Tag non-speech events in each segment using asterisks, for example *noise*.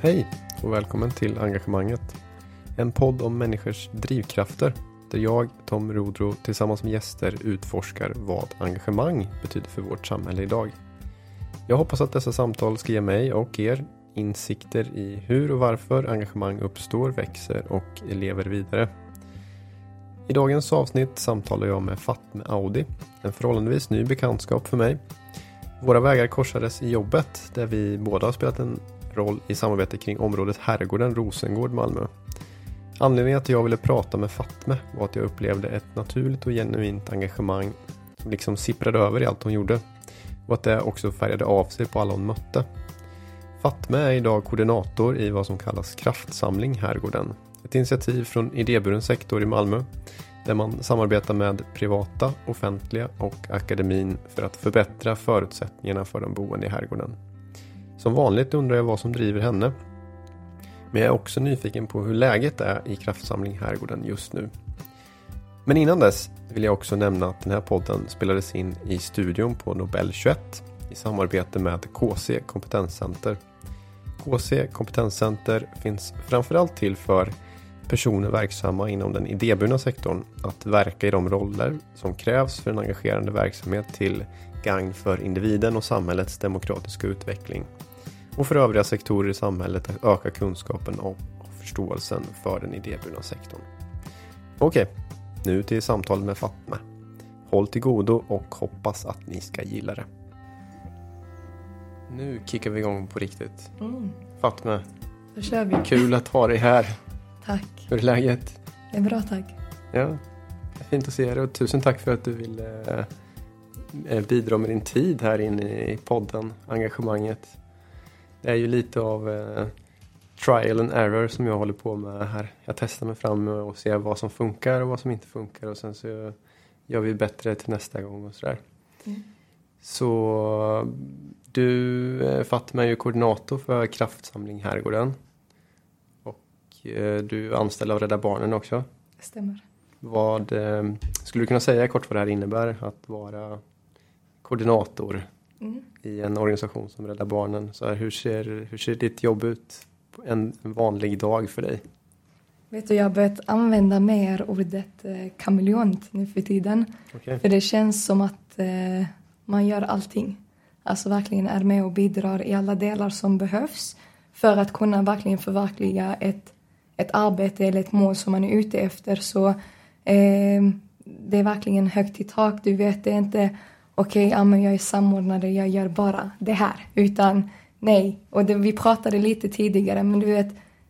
Hej och välkommen till Engagemanget. En podd om människors drivkrafter där jag, Tom Rodro, tillsammans med gäster utforskar vad engagemang betyder för vårt samhälle idag. Jag hoppas att dessa samtal ska ge mig och er insikter i hur och varför engagemang uppstår, växer och lever vidare. I dagens avsnitt samtalar jag med Fatme Audi, en förhållandevis ny bekantskap för mig. Våra vägar korsades i jobbet där vi båda har spelat en roll i samarbete kring området Herrgården Rosengård Malmö. Anledningen till att jag ville prata med Fatme var att jag upplevde ett naturligt och genuint engagemang som liksom sipprade över i allt hon gjorde och att det också färgade av sig på alla hon mötte. Fatme är idag koordinator i vad som kallas Kraftsamling Herrgården. Ett initiativ från idéburen sektor i Malmö där man samarbetar med privata, offentliga och akademin för att förbättra förutsättningarna för de boende i herrgården. Som vanligt undrar jag vad som driver henne. Men jag är också nyfiken på hur läget är i Kraftsamling Herrgården just nu. Men innan dess vill jag också nämna att den här podden spelades in i studion på Nobel 21 i samarbete med KC Kompetenscenter. KC Kompetenscenter finns framförallt till för personer verksamma inom den idéburna sektorn att verka i de roller som krävs för en engagerande verksamhet till gagn för individen och samhällets demokratiska utveckling. Och för övriga sektorer i samhället att öka kunskapen och förståelsen för den idéburna sektorn. Okej, nu till samtalet med Fatma. Håll till godo och hoppas att ni ska gilla det. Nu kickar vi igång på riktigt. Mm. Fatma, Då kör vi. kul att ha dig här. Tack. Hur är läget? Det är bra tack. Ja, fint att se dig och tusen tack för att du ville eh, bidra med din tid här inne i podden, engagemanget. Det är ju lite av eh, trial and error som jag håller på med här. Jag testar mig fram och ser vad som funkar och vad som inte funkar och sen så gör vi bättre till nästa gång och sådär. Mm. Så du eh, Fatma är ju koordinator för Kraftsamling Herrgården. Och eh, du är anställd av Rädda Barnen också. Det stämmer. Vad eh, skulle du kunna säga kort vad det här innebär att vara koordinator Mm. i en organisation som Rädda Barnen? Så här, hur, ser, hur ser ditt jobb ut en vanlig dag för dig? Vet du, jag har börjat använda mer ordet eh, kameleont nu för tiden. Okej. För det känns som att eh, man gör allting. Alltså verkligen är med och bidrar i alla delar som behövs för att kunna verkligen förverkliga ett, ett arbete eller ett mål som man är ute efter. Så eh, det är verkligen högt i tak. Du vet, det är inte okej, ja, men jag är samordnare, jag gör bara det här. Utan nej. Och det, vi pratade lite tidigare, men du vet,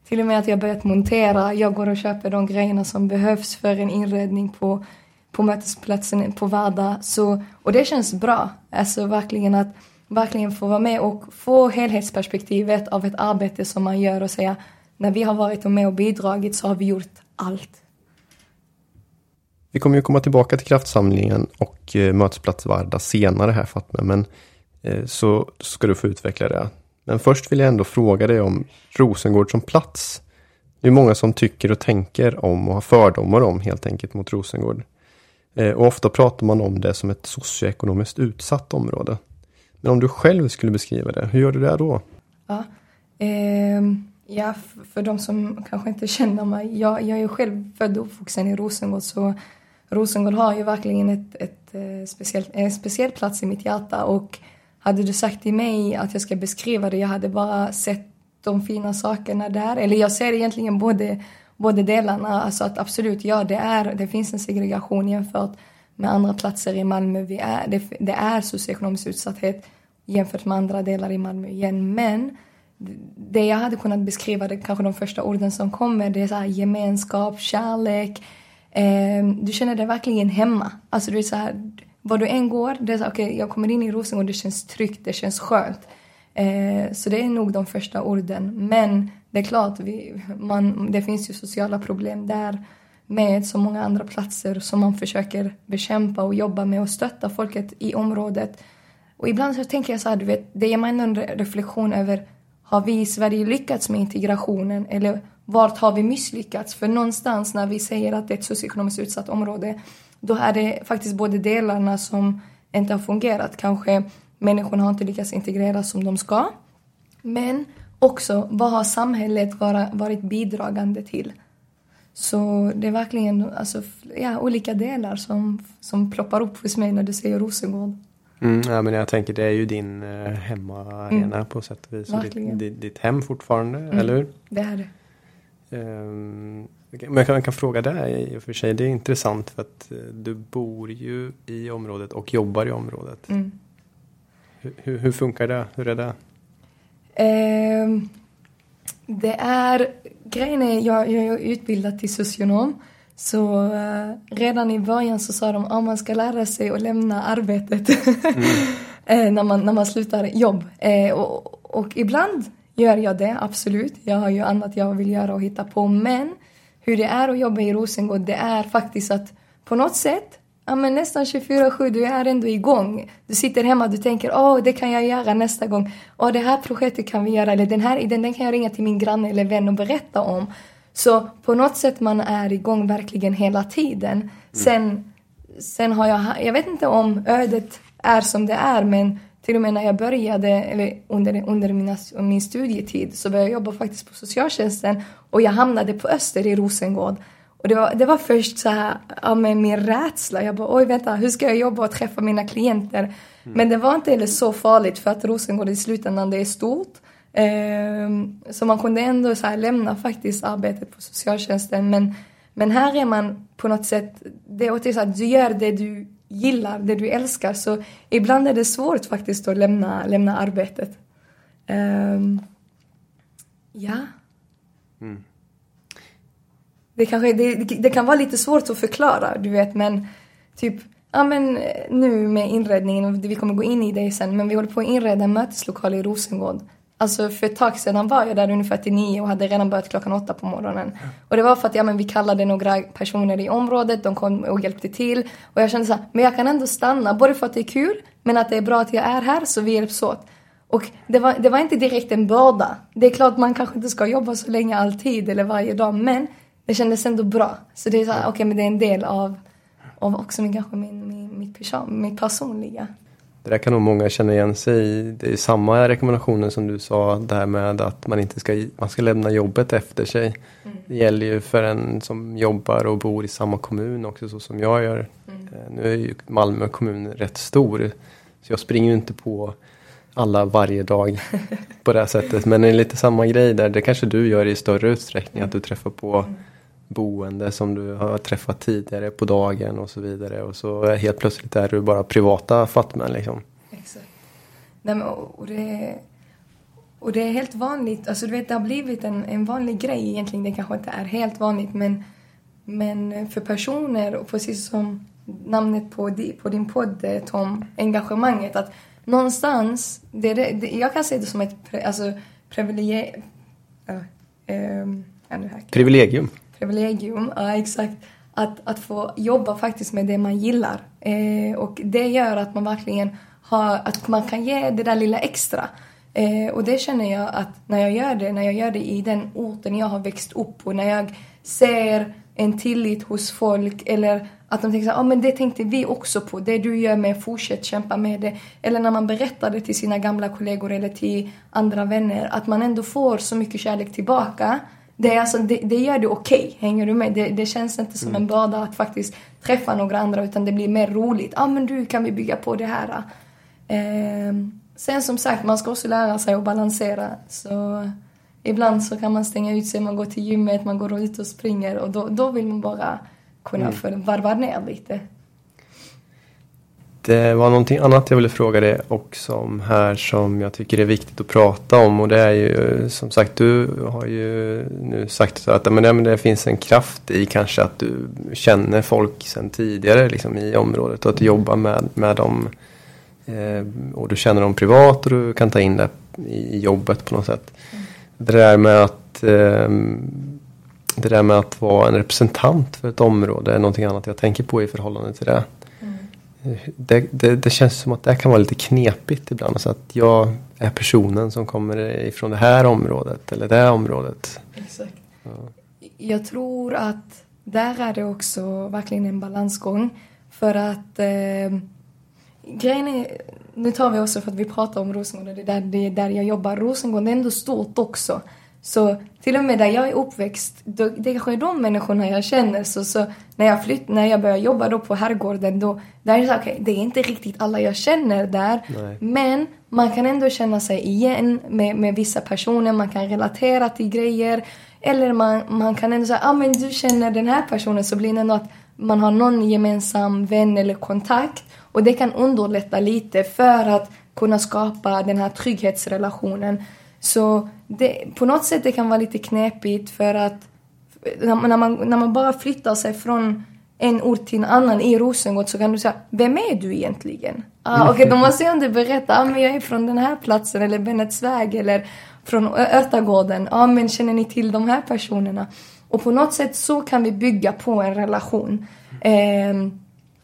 till och med att jag börjat montera, jag går och köper de grejerna som behövs för en inredning på, på mötesplatsen på Varda. Så, och det känns bra. Alltså verkligen att verkligen få vara med och få helhetsperspektivet av ett arbete som man gör och säga när vi har varit med och bidragit så har vi gjort allt. Vi kommer ju komma tillbaka till kraftsamlingen och eh, mötesplats Varda senare här Fatme, men eh, så ska du få utveckla det. Men först vill jag ändå fråga dig om Rosengård som plats. Det är många som tycker och tänker om och har fördomar om helt enkelt mot Rosengård. Eh, och ofta pratar man om det som ett socioekonomiskt utsatt område. Men om du själv skulle beskriva det, hur gör du det då? Ja, eh, ja för de som kanske inte känner mig. Jag, jag är själv född och uppvuxen i Rosengård så Rosengård har ju verkligen ett, ett, eh, ett en speciell plats i mitt hjärta och hade du sagt till mig att jag ska beskriva det, jag hade bara sett de fina sakerna där. Eller jag ser egentligen både, både delarna, alltså att absolut, ja det är, det finns en segregation jämfört med andra platser i Malmö. Vi är, det, det är socioekonomisk utsatthet jämfört med andra delar i Malmö igen, men det jag hade kunnat beskriva, det kanske de första orden som kommer, det är så här gemenskap, kärlek. Eh, du känner dig verkligen hemma. Alltså du är så här, var du än går, det är så här, okay, jag kommer in i Rosengård, det känns tryggt, det känns skönt. Eh, så det är nog de första orden. Men det är klart, vi, man, det finns ju sociala problem där med så många andra platser som man försöker bekämpa och jobba med och stötta folket i området. Och ibland så tänker jag så här, du vet, det ger mig en reflektion över har vi i Sverige lyckats med integrationen eller vart har vi misslyckats? För någonstans när vi säger att det är ett socioekonomiskt utsatt område då är det faktiskt både delarna som inte har fungerat. Kanske människorna har inte lyckats integreras som de ska. Men också vad har samhället vara, varit bidragande till? Så det är verkligen alltså, ja, olika delar som, som ploppar upp hos mig när du säger Rosengård. Mm, ja, men jag tänker det är ju din eh, hemmaarena mm. på sätt och vis. Ditt, ditt, hem fortfarande, mm. eller hur? Det är det. Um, men jag kan, jag kan fråga dig i och för sig, det är intressant för att uh, du bor ju i området och jobbar i området. Mm. Hur, hur, hur, funkar det? Hur är det? Um, det är, grejen är, jag, jag är utbildad till socionom. Så uh, redan i början så sa de att ah, man ska lära sig att lämna arbetet mm. uh, *laughs* när, man, när man slutar jobb. Uh, och, och ibland gör jag det, absolut. Jag har ju annat jag vill göra och hitta på. Men hur det är att jobba i Rosengård, det är faktiskt att på något sätt, ja men nästan 24-7, du är ändå igång. Du sitter hemma, du tänker, åh, oh, det kan jag göra nästa gång. Åh, oh, det här projektet kan vi göra, eller den här idén, den kan jag ringa till min granne eller vän och berätta om. Så på något sätt man är igång verkligen hela tiden. Mm. Sen, sen har jag, jag vet inte om ödet är som det är, men till och med när jag började, eller under, under mina, min studietid, så började jag jobba faktiskt på socialtjänsten och jag hamnade på Öster i Rosengård. Och det var, det var först så här, ja, med min rädsla. Jag bara, oj vänta, hur ska jag jobba och träffa mina klienter? Mm. Men det var inte heller så farligt för att Rosengård i slutändan det är stort. Ehm, så man kunde ändå så lämna faktiskt arbetet på socialtjänsten. Men, men här är man på något sätt, det är så att du gör det du gillar, det du älskar. Så ibland är det svårt faktiskt att lämna, lämna arbetet. Um, ja. Mm. Det, kanske, det, det kan vara lite svårt att förklara, du vet, men typ Ja men nu med inredningen, vi kommer gå in i det sen, men vi håller på att inreda en möteslokal i Rosengård. Alltså för ett tag sedan var jag där ungefär till nio och hade redan börjat klockan åtta på morgonen. Och det var för att ja, men vi kallade några personer i området, de kom och hjälpte till. Och jag kände så här, men jag kan ändå stanna, både för att det är kul, men att det är bra att jag är här så vi hjälps åt. Och det var, det var inte direkt en börda. Det är klart man kanske inte ska jobba så länge alltid eller varje dag, men det kändes ändå bra. Så det är så här, okej okay, men det är en del av, av också min, kanske min, min, mitt, person, mitt personliga. Det där kan nog många känna igen sig i. Det är samma rekommendationer som du sa, det här med att man inte ska, man ska lämna jobbet efter sig. Mm. Det gäller ju för en som jobbar och bor i samma kommun också så som jag gör. Mm. Eh, nu är ju Malmö kommun rätt stor så jag springer ju inte på alla varje dag *laughs* på det här sättet. Men det är lite samma grej där, det kanske du gör i större utsträckning, att du träffar på mm boende som du har träffat tidigare på dagen och så vidare. Och så helt plötsligt är du bara privata fatmän liksom. Exakt. Nej, men, och, det, och det är helt vanligt, alltså du vet det har blivit en, en vanlig grej egentligen. Det kanske inte är helt vanligt men, men för personer och precis som namnet på, på din podd Tom, engagemanget. Att någonstans, det, det, jag kan se det som ett alltså, privilegium. Uh, um, Privilegium privilegium, ja exakt. Att, att få jobba faktiskt med det man gillar. Eh, och det gör att man verkligen har, att man kan ge det där lilla extra. Eh, och det känner jag att när jag gör det, när jag gör det i den orten jag har växt upp på, när jag ser en tillit hos folk eller att de tänker så ja ah, men det tänkte vi också på, det du gör med, fortsätt kämpa med det. Eller när man berättar det till sina gamla kollegor eller till andra vänner, att man ändå får så mycket kärlek tillbaka det, är alltså, det, det gör det okej, okay. hänger du med? Det, det känns inte som mm. en börda att faktiskt träffa några andra utan det blir mer roligt. Ja ah, men du, kan vi bygga på det här? Eh, sen som sagt, man ska också lära sig att balansera. Så ibland så kan man stänga ut sig, man går till gymmet, man går ut och springer och då, då vill man bara kunna mm. varva ner lite. Det var någonting annat jag ville fråga dig också här som jag tycker är viktigt att prata om och det är ju som sagt du har ju nu sagt att men det, finns en kraft i kanske att du känner folk sedan tidigare liksom, i området och att du jobbar med, med dem eh, och du känner dem privat och du kan ta in det i jobbet på något sätt. Mm. Det där med att eh, det där med att vara en representant för ett område är någonting annat jag tänker på i förhållande till det det, det, det, känns som att det kan vara lite knepigt ibland. Så att jag är personen som kommer ifrån det här området eller det här området. Exakt. Ja. Jag tror att där är det också verkligen en balansgång. För att eh, grejen är, nu tar vi också för att vi pratar om Rosengård och det är där, det är där jag jobbar. Rosengård är ändå stort också. Så till och med där jag är uppväxt, då, det kanske är de människorna jag känner. Så, så när jag flytt, när jag började jobba då på herrgården, då, där är det så okay, det är inte riktigt alla jag känner där. Nej. Men man kan ändå känna sig igen med, med vissa personer, man kan relatera till grejer. Eller man, man kan ändå säga, ah, men du känner den här personen, så blir det ändå att man har någon gemensam vän eller kontakt. Och det kan underlätta lite för att kunna skapa den här trygghetsrelationen. Så det, på något sätt det kan vara lite knepigt för att när man, när man bara flyttar sig från en ort till en annan i Rosengård så kan du säga, vem är du egentligen? Ah, Okej, okay, då måste jag inte berätta, ah, men jag är från den här platsen eller Bennetsväg eller från Örtagården. Ja, ah, men känner ni till de här personerna? Och på något sätt så kan vi bygga på en relation. Eh,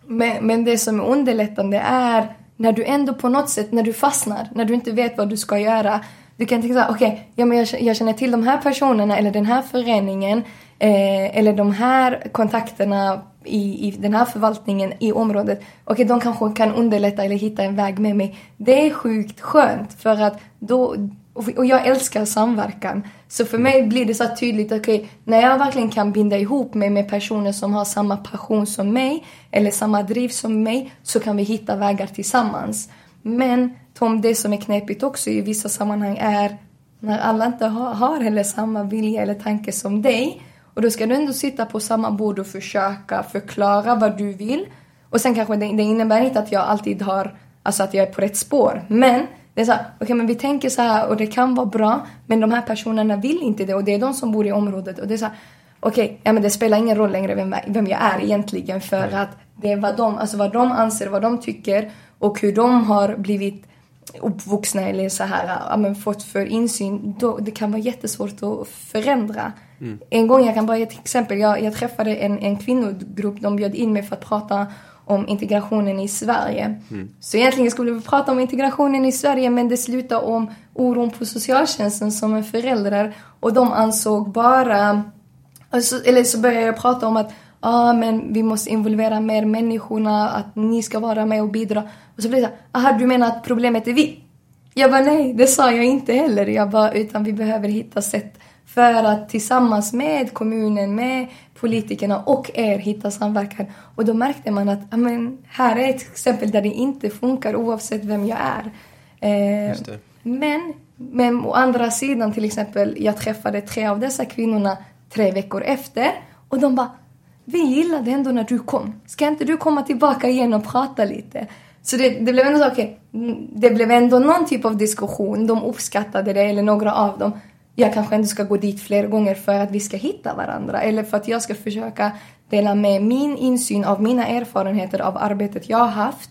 men, men det som är underlättande är när du ändå på något sätt, när du fastnar, när du inte vet vad du ska göra. Du kan tänka såhär, okej, okay, ja, men jag, jag, känner till de här personerna eller den här föreningen eh, eller de här kontakterna i, i den här förvaltningen i området. Okej, okay, de kanske kan underlätta eller hitta en väg med mig. Det är sjukt skönt för att då, och jag älskar samverkan. Så för mig blir det så tydligt, okej, okay, när jag verkligen kan binda ihop mig med personer som har samma passion som mig eller samma driv som mig så kan vi hitta vägar tillsammans. Men Tom, det som är knepigt också i vissa sammanhang är när alla inte har, har heller samma vilja eller tanke som dig och då ska du ändå sitta på samma bord och försöka förklara vad du vill. Och sen kanske det, det innebär inte att jag alltid har, alltså att jag är på rätt spår. Men det är så okej okay, men vi tänker så här och det kan vara bra men de här personerna vill inte det och det är de som bor i området och det är så okej, okay, ja men det spelar ingen roll längre vem, vem jag är egentligen för att det är vad de, alltså vad de anser, vad de tycker och hur de har blivit uppvuxna eller så här, ja, men fått för insyn, då, det kan vara jättesvårt att förändra. Mm. En gång, jag kan bara ge ett exempel, jag, jag träffade en, en kvinnogrupp, de bjöd in mig för att prata om integrationen i Sverige. Mm. Så egentligen skulle vi prata om integrationen i Sverige men det slutade om oron på socialtjänsten som är föräldrar och de ansåg bara, alltså, eller så började jag prata om att ah, men vi måste involvera mer människorna, att ni ska vara med och bidra. Och så blev det så aha du menar att problemet är vi? Jag bara nej, det sa jag inte heller. Jag bara, utan vi behöver hitta sätt för att tillsammans med kommunen, med politikerna och er hitta samverkan. Och då märkte man att amen, här är ett exempel där det inte funkar oavsett vem jag är. Eh, men, men å andra sidan till exempel, jag träffade tre av dessa kvinnorna tre veckor efter och de bara vi gillade ändå när du kom. Ska inte du komma tillbaka igen och prata lite? Så det, det blev ändå så, okay, mm, det blev ändå någon typ av diskussion. De uppskattade det, eller några av dem. Jag kanske ändå ska gå dit fler gånger för att vi ska hitta varandra. Eller för att jag ska försöka dela med min insyn av mina erfarenheter av arbetet jag har haft.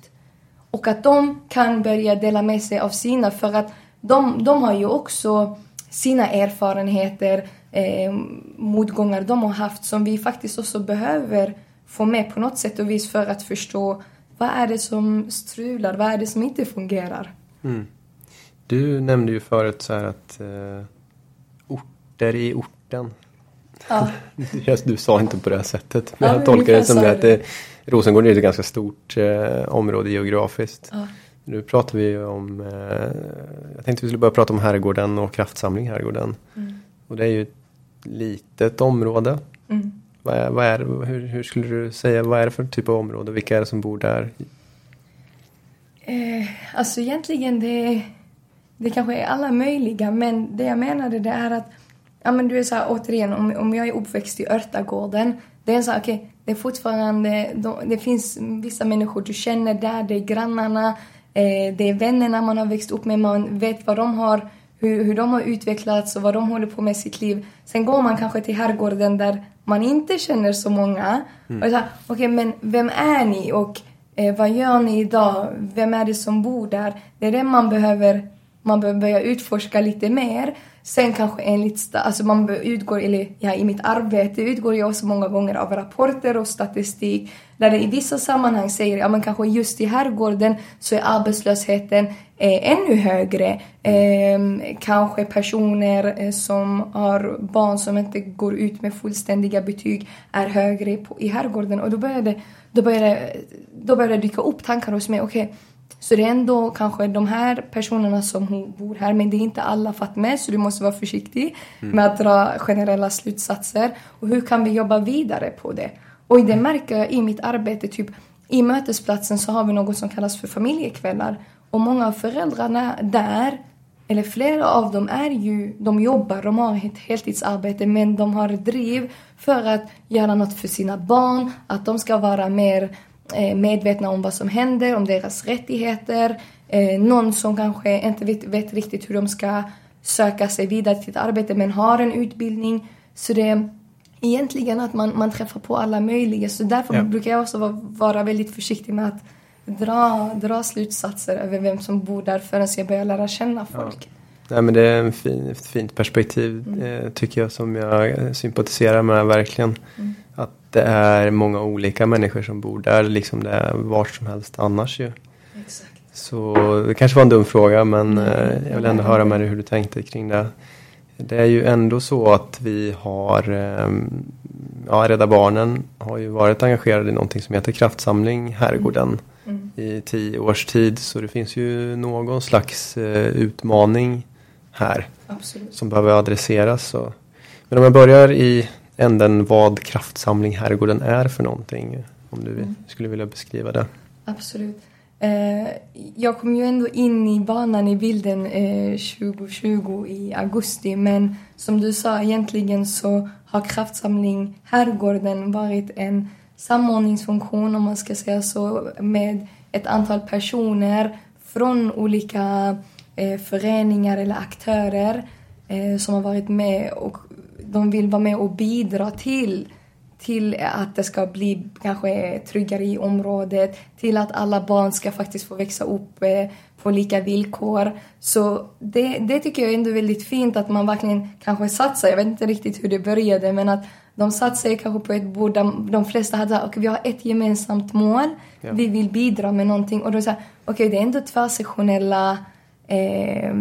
Och att de kan börja dela med sig av sina, för att de, de har ju också sina erfarenheter, eh, motgångar de har haft som vi faktiskt också behöver få med på något sätt och vis för att förstå vad är det som strular, vad är det som inte fungerar. Mm. Du nämnde ju förut så här att eh, orter i orten. Ja. *laughs* du sa inte på det här sättet. Men ja, jag tolkar det som det att det, Rosengård är ett ganska stort eh, område geografiskt. Ja. Nu pratar vi om, eh, jag tänkte vi skulle börja prata om herrgården och kraftsamling herrgården. Mm. Och det är ju litet område. Mm. Vad är, vad är, hur, hur, skulle du säga, vad är det för typ av område? Vilka är det som bor där? Eh, alltså egentligen det, det kanske är alla möjliga men det jag menade det är att ja men du är så här, återigen om, om jag är uppväxt i Örtagården det är så här, okej okay, det är fortfarande, de, det finns vissa människor du känner där, det är grannarna, eh, det är vännerna man har växt upp med, man vet vad de har hur, hur de har utvecklats och vad de håller på med i sitt liv. Sen går man kanske till herrgården där man inte känner så många. Mm. Och så okay, men vem är ni och eh, vad gör ni idag? Vem är det som bor där? Det är det man behöver, man behöver börja utforska lite mer. Sen kanske enligt, alltså man utgår, eller ja, i mitt arbete utgår jag också många gånger av rapporter och statistik där det i vissa sammanhang säger, ja men kanske just i herrgården så är arbetslösheten eh, ännu högre. Eh, kanske personer eh, som har barn som inte går ut med fullständiga betyg är högre på, i herrgården och då började, då började, då börjar det dyka upp tankar hos mig, okej okay, så det är ändå kanske de här personerna som bor här, men det är inte alla Fatme, så du måste vara försiktig mm. med att dra generella slutsatser. Och hur kan vi jobba vidare på det? Och det märker jag i mitt arbete, typ i mötesplatsen så har vi något som kallas för familjekvällar. Och många av föräldrarna där, eller flera av dem är ju, de jobbar, de har ett heltidsarbete men de har driv för att göra något för sina barn, att de ska vara mer medvetna om vad som händer, om deras rättigheter. Eh, någon som kanske inte vet, vet riktigt hur de ska söka sig vidare till ett arbete men har en utbildning. Så det egentligen att man, man träffar på alla möjliga. Så därför ja. brukar jag också vara, vara väldigt försiktig med att dra, dra slutsatser över vem som bor där förrän jag börjar lära känna folk. Ja. Nej, men det är ett fin, fint perspektiv mm. eh, tycker jag som jag sympatiserar med verkligen. Mm. Att det är många olika människor som bor där liksom det är var som helst annars ju. Exakt. Så det kanske var en dum fråga men mm. eh, jag vill ändå höra med dig hur du tänkte kring det. Det är ju ändå så att vi har, ehm, ja Rädda Barnen har ju varit engagerade i någonting som heter Kraftsamling Herrgården mm. i tio års tid. Så det finns ju någon slags eh, utmaning här Absolut. som behöver adresseras. Så. Men om jag börjar i änden vad Kraftsamling Herrgården är för någonting. Om du mm. skulle vilja beskriva det. Absolut. Eh, jag kom ju ändå in i banan i bilden 2020 eh, i augusti men som du sa egentligen så har Kraftsamling Herrgården varit en samordningsfunktion om man ska säga så med ett antal personer från olika eh, föreningar eller aktörer som har varit med och de vill vara med och bidra till till att det ska bli kanske tryggare i området, till att alla barn ska faktiskt få växa upp eh, på lika villkor. Så det, det tycker jag är ändå väldigt fint att man verkligen kanske satsar. Jag vet inte riktigt hur det började men att de satte sig kanske på ett bord där de flesta hade okay, vi har ett gemensamt mål, ja. vi vill bidra med någonting och då sa okej okay, det är ändå tvärsektionella eh,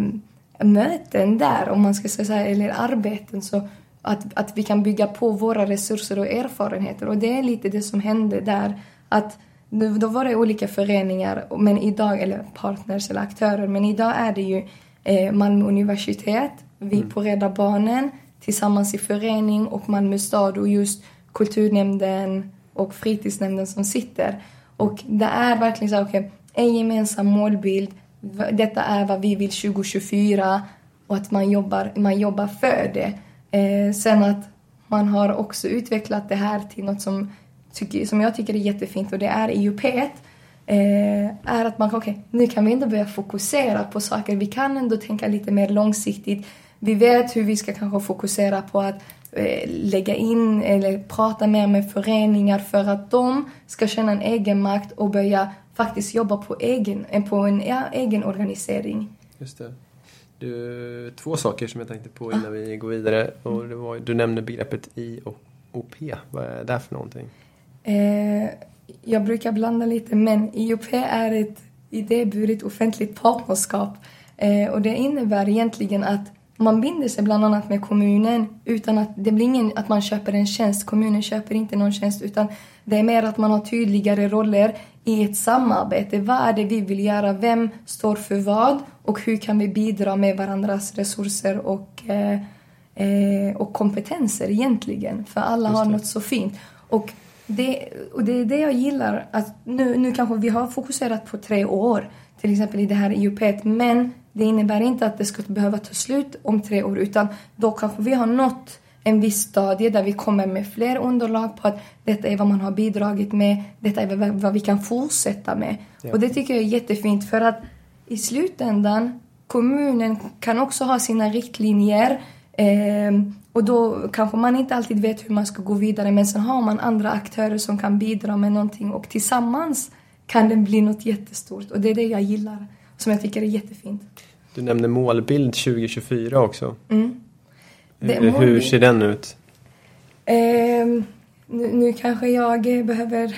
möten där om man ska säga eller arbeten så att, att vi kan bygga på våra resurser och erfarenheter. Och det är lite det som hände där. Att då var det olika föreningar, men idag, eller partners eller aktörer, men idag är det ju eh, Malmö universitet, vi mm. på Rädda Barnen tillsammans i förening och Malmö stad och just kulturnämnden och fritidsnämnden som sitter. Och det är verkligen så okej, okay, en gemensam målbild, detta är vad vi vill 2024 och att man jobbar, man jobbar för det. Eh, sen att man har också utvecklat det här till något som, tycker, som jag tycker är jättefint och det är IUP. Eh, är att man, okej, okay, nu kan vi ändå börja fokusera på saker. Vi kan ändå tänka lite mer långsiktigt. Vi vet hur vi ska kanske fokusera på att eh, lägga in eller prata mer med föreningar för att de ska känna en egen makt och börja faktiskt jobba på, egen, eh, på en ja, egen organisering. Just det. Du, två saker som jag tänkte på innan ah. vi går vidare. Och det var, du nämnde begreppet IOP. Vad är det för någonting? Eh, jag brukar blanda lite, men IOP är ett idéburet offentligt partnerskap. Eh, och det innebär egentligen att man binder sig bland annat med kommunen utan att det blir ingen att man köper en tjänst. Kommunen köper inte någon tjänst utan det är mer att man har tydligare roller i ett samarbete. Vad är det vi vill göra? Vem står för vad? Och hur kan vi bidra med varandras resurser och, eh, eh, och kompetenser egentligen? För alla har något så fint. Och det, och det är det jag gillar. Att nu, nu kanske vi har fokuserat på tre år, till exempel i det här IUP, men det innebär inte att det ska behöva ta slut om tre år, utan då kanske vi har nått en viss stadie där vi kommer med fler underlag på att detta är vad man har bidragit med, detta är vad vi kan fortsätta med. Ja. Och det tycker jag är jättefint för att i slutändan, kommunen kan också ha sina riktlinjer eh, och då kanske man inte alltid vet hur man ska gå vidare men sen har man andra aktörer som kan bidra med någonting och tillsammans kan det bli något jättestort och det är det jag gillar som jag tycker är jättefint. Du nämnde målbild 2024 också. Mm. Hur, hur ser den ut? Eh, nu, nu, kanske jag behöver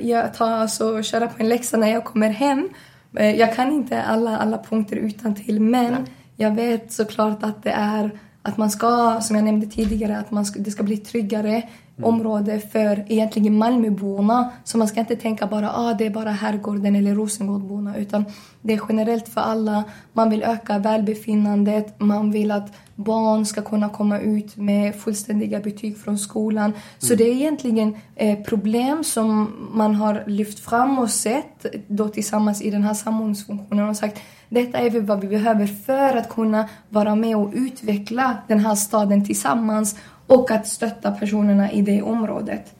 jag ta, alltså, köra på en läxa när jag kommer hem. Eh, jag kan inte alla, alla punkter utan till men Nej. jag vet såklart att det är att man ska, som jag nämnde tidigare, att man ska, det ska bli tryggare. Område för egentligen Malmöborna. Så man ska inte tänka bara ah, det är bara Herrgården eller Rosengårdborna utan det är generellt för alla. Man vill öka välbefinnandet, man vill att barn ska kunna komma ut med fullständiga betyg från skolan. Så mm. det är egentligen eh, problem som man har lyft fram och sett då tillsammans i den här samordningsfunktionen och sagt detta är vad vi behöver för att kunna vara med och utveckla den här staden tillsammans och att stötta personerna i det området.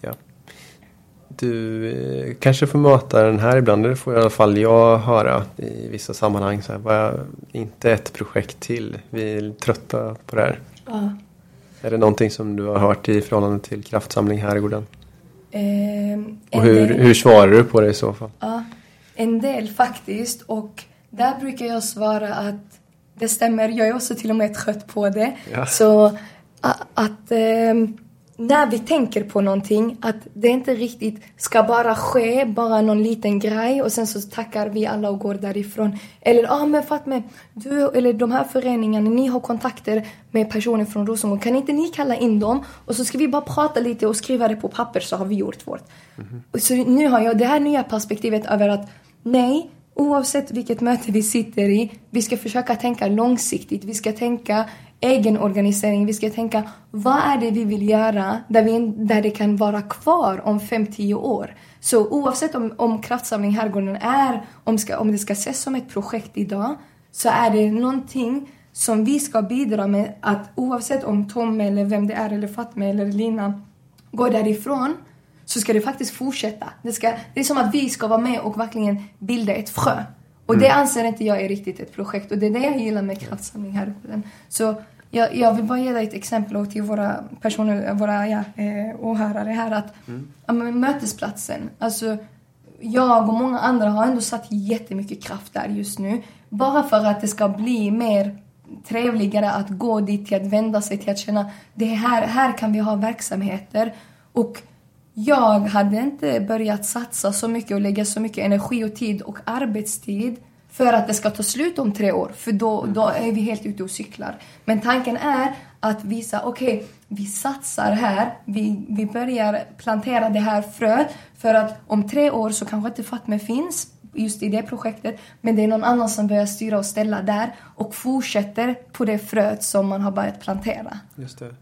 Ja. Du eh, kanske får möta den här ibland, det får i alla fall jag höra i vissa sammanhang. Så här, inte ett projekt till, vi är trötta på det här. Ja. Är det någonting som du har hört i förhållande till Kraftsamling Herrgården? Eh, och hur, hur svarar du på det i så fall? Ja, en del faktiskt. Och där brukar jag svara att det stämmer, jag är också till och med trött på det. Ja. Så att eh, när vi tänker på någonting, att det inte riktigt ska bara ske, bara någon liten grej och sen så tackar vi alla och går därifrån. Eller ja ah, men Fatme, du eller de här föreningarna, ni har kontakter med personer från Rosengård. Kan inte ni kalla in dem? Och så ska vi bara prata lite och skriva det på papper så har vi gjort vårt. Mm -hmm. Så nu har jag det här nya perspektivet över att nej, oavsett vilket möte vi sitter i, vi ska försöka tänka långsiktigt. Vi ska tänka egen organisering. Vi ska tänka, vad är det vi vill göra där, vi, där det kan vara kvar om 5-10 år? Så oavsett om, om Kraftsamling Herrgården är, om, ska, om det ska ses som ett projekt idag, så är det någonting som vi ska bidra med att oavsett om Tom eller vem det är, eller Fatma eller Lina går därifrån, så ska det faktiskt fortsätta. Det, ska, det är som att vi ska vara med och verkligen bilda ett frö. Och det mm. anser inte jag är riktigt ett projekt och det är det jag gillar med Kraftsamling Herrgården. Så jag, jag vill bara ge dig ett exempel till våra personer, våra ja, eh, åhörare här att mm. mötesplatsen, alltså jag och många andra har ändå satt jättemycket kraft där just nu. Bara för att det ska bli mer trevligare att gå dit, till att vända sig till att känna det här, här kan vi ha verksamheter. Och jag hade inte börjat satsa så mycket och lägga så mycket energi och tid och arbetstid för att det ska ta slut om tre år, för då, mm. då är vi helt ute och cyklar. Men tanken är att visa, okej, okay, vi satsar här, vi, vi börjar plantera det här fröet för att om tre år så kanske inte Fatme finns just i det projektet, men det är någon annan som börjar styra och ställa där och fortsätter på det fröet som man har börjat plantera. Just det.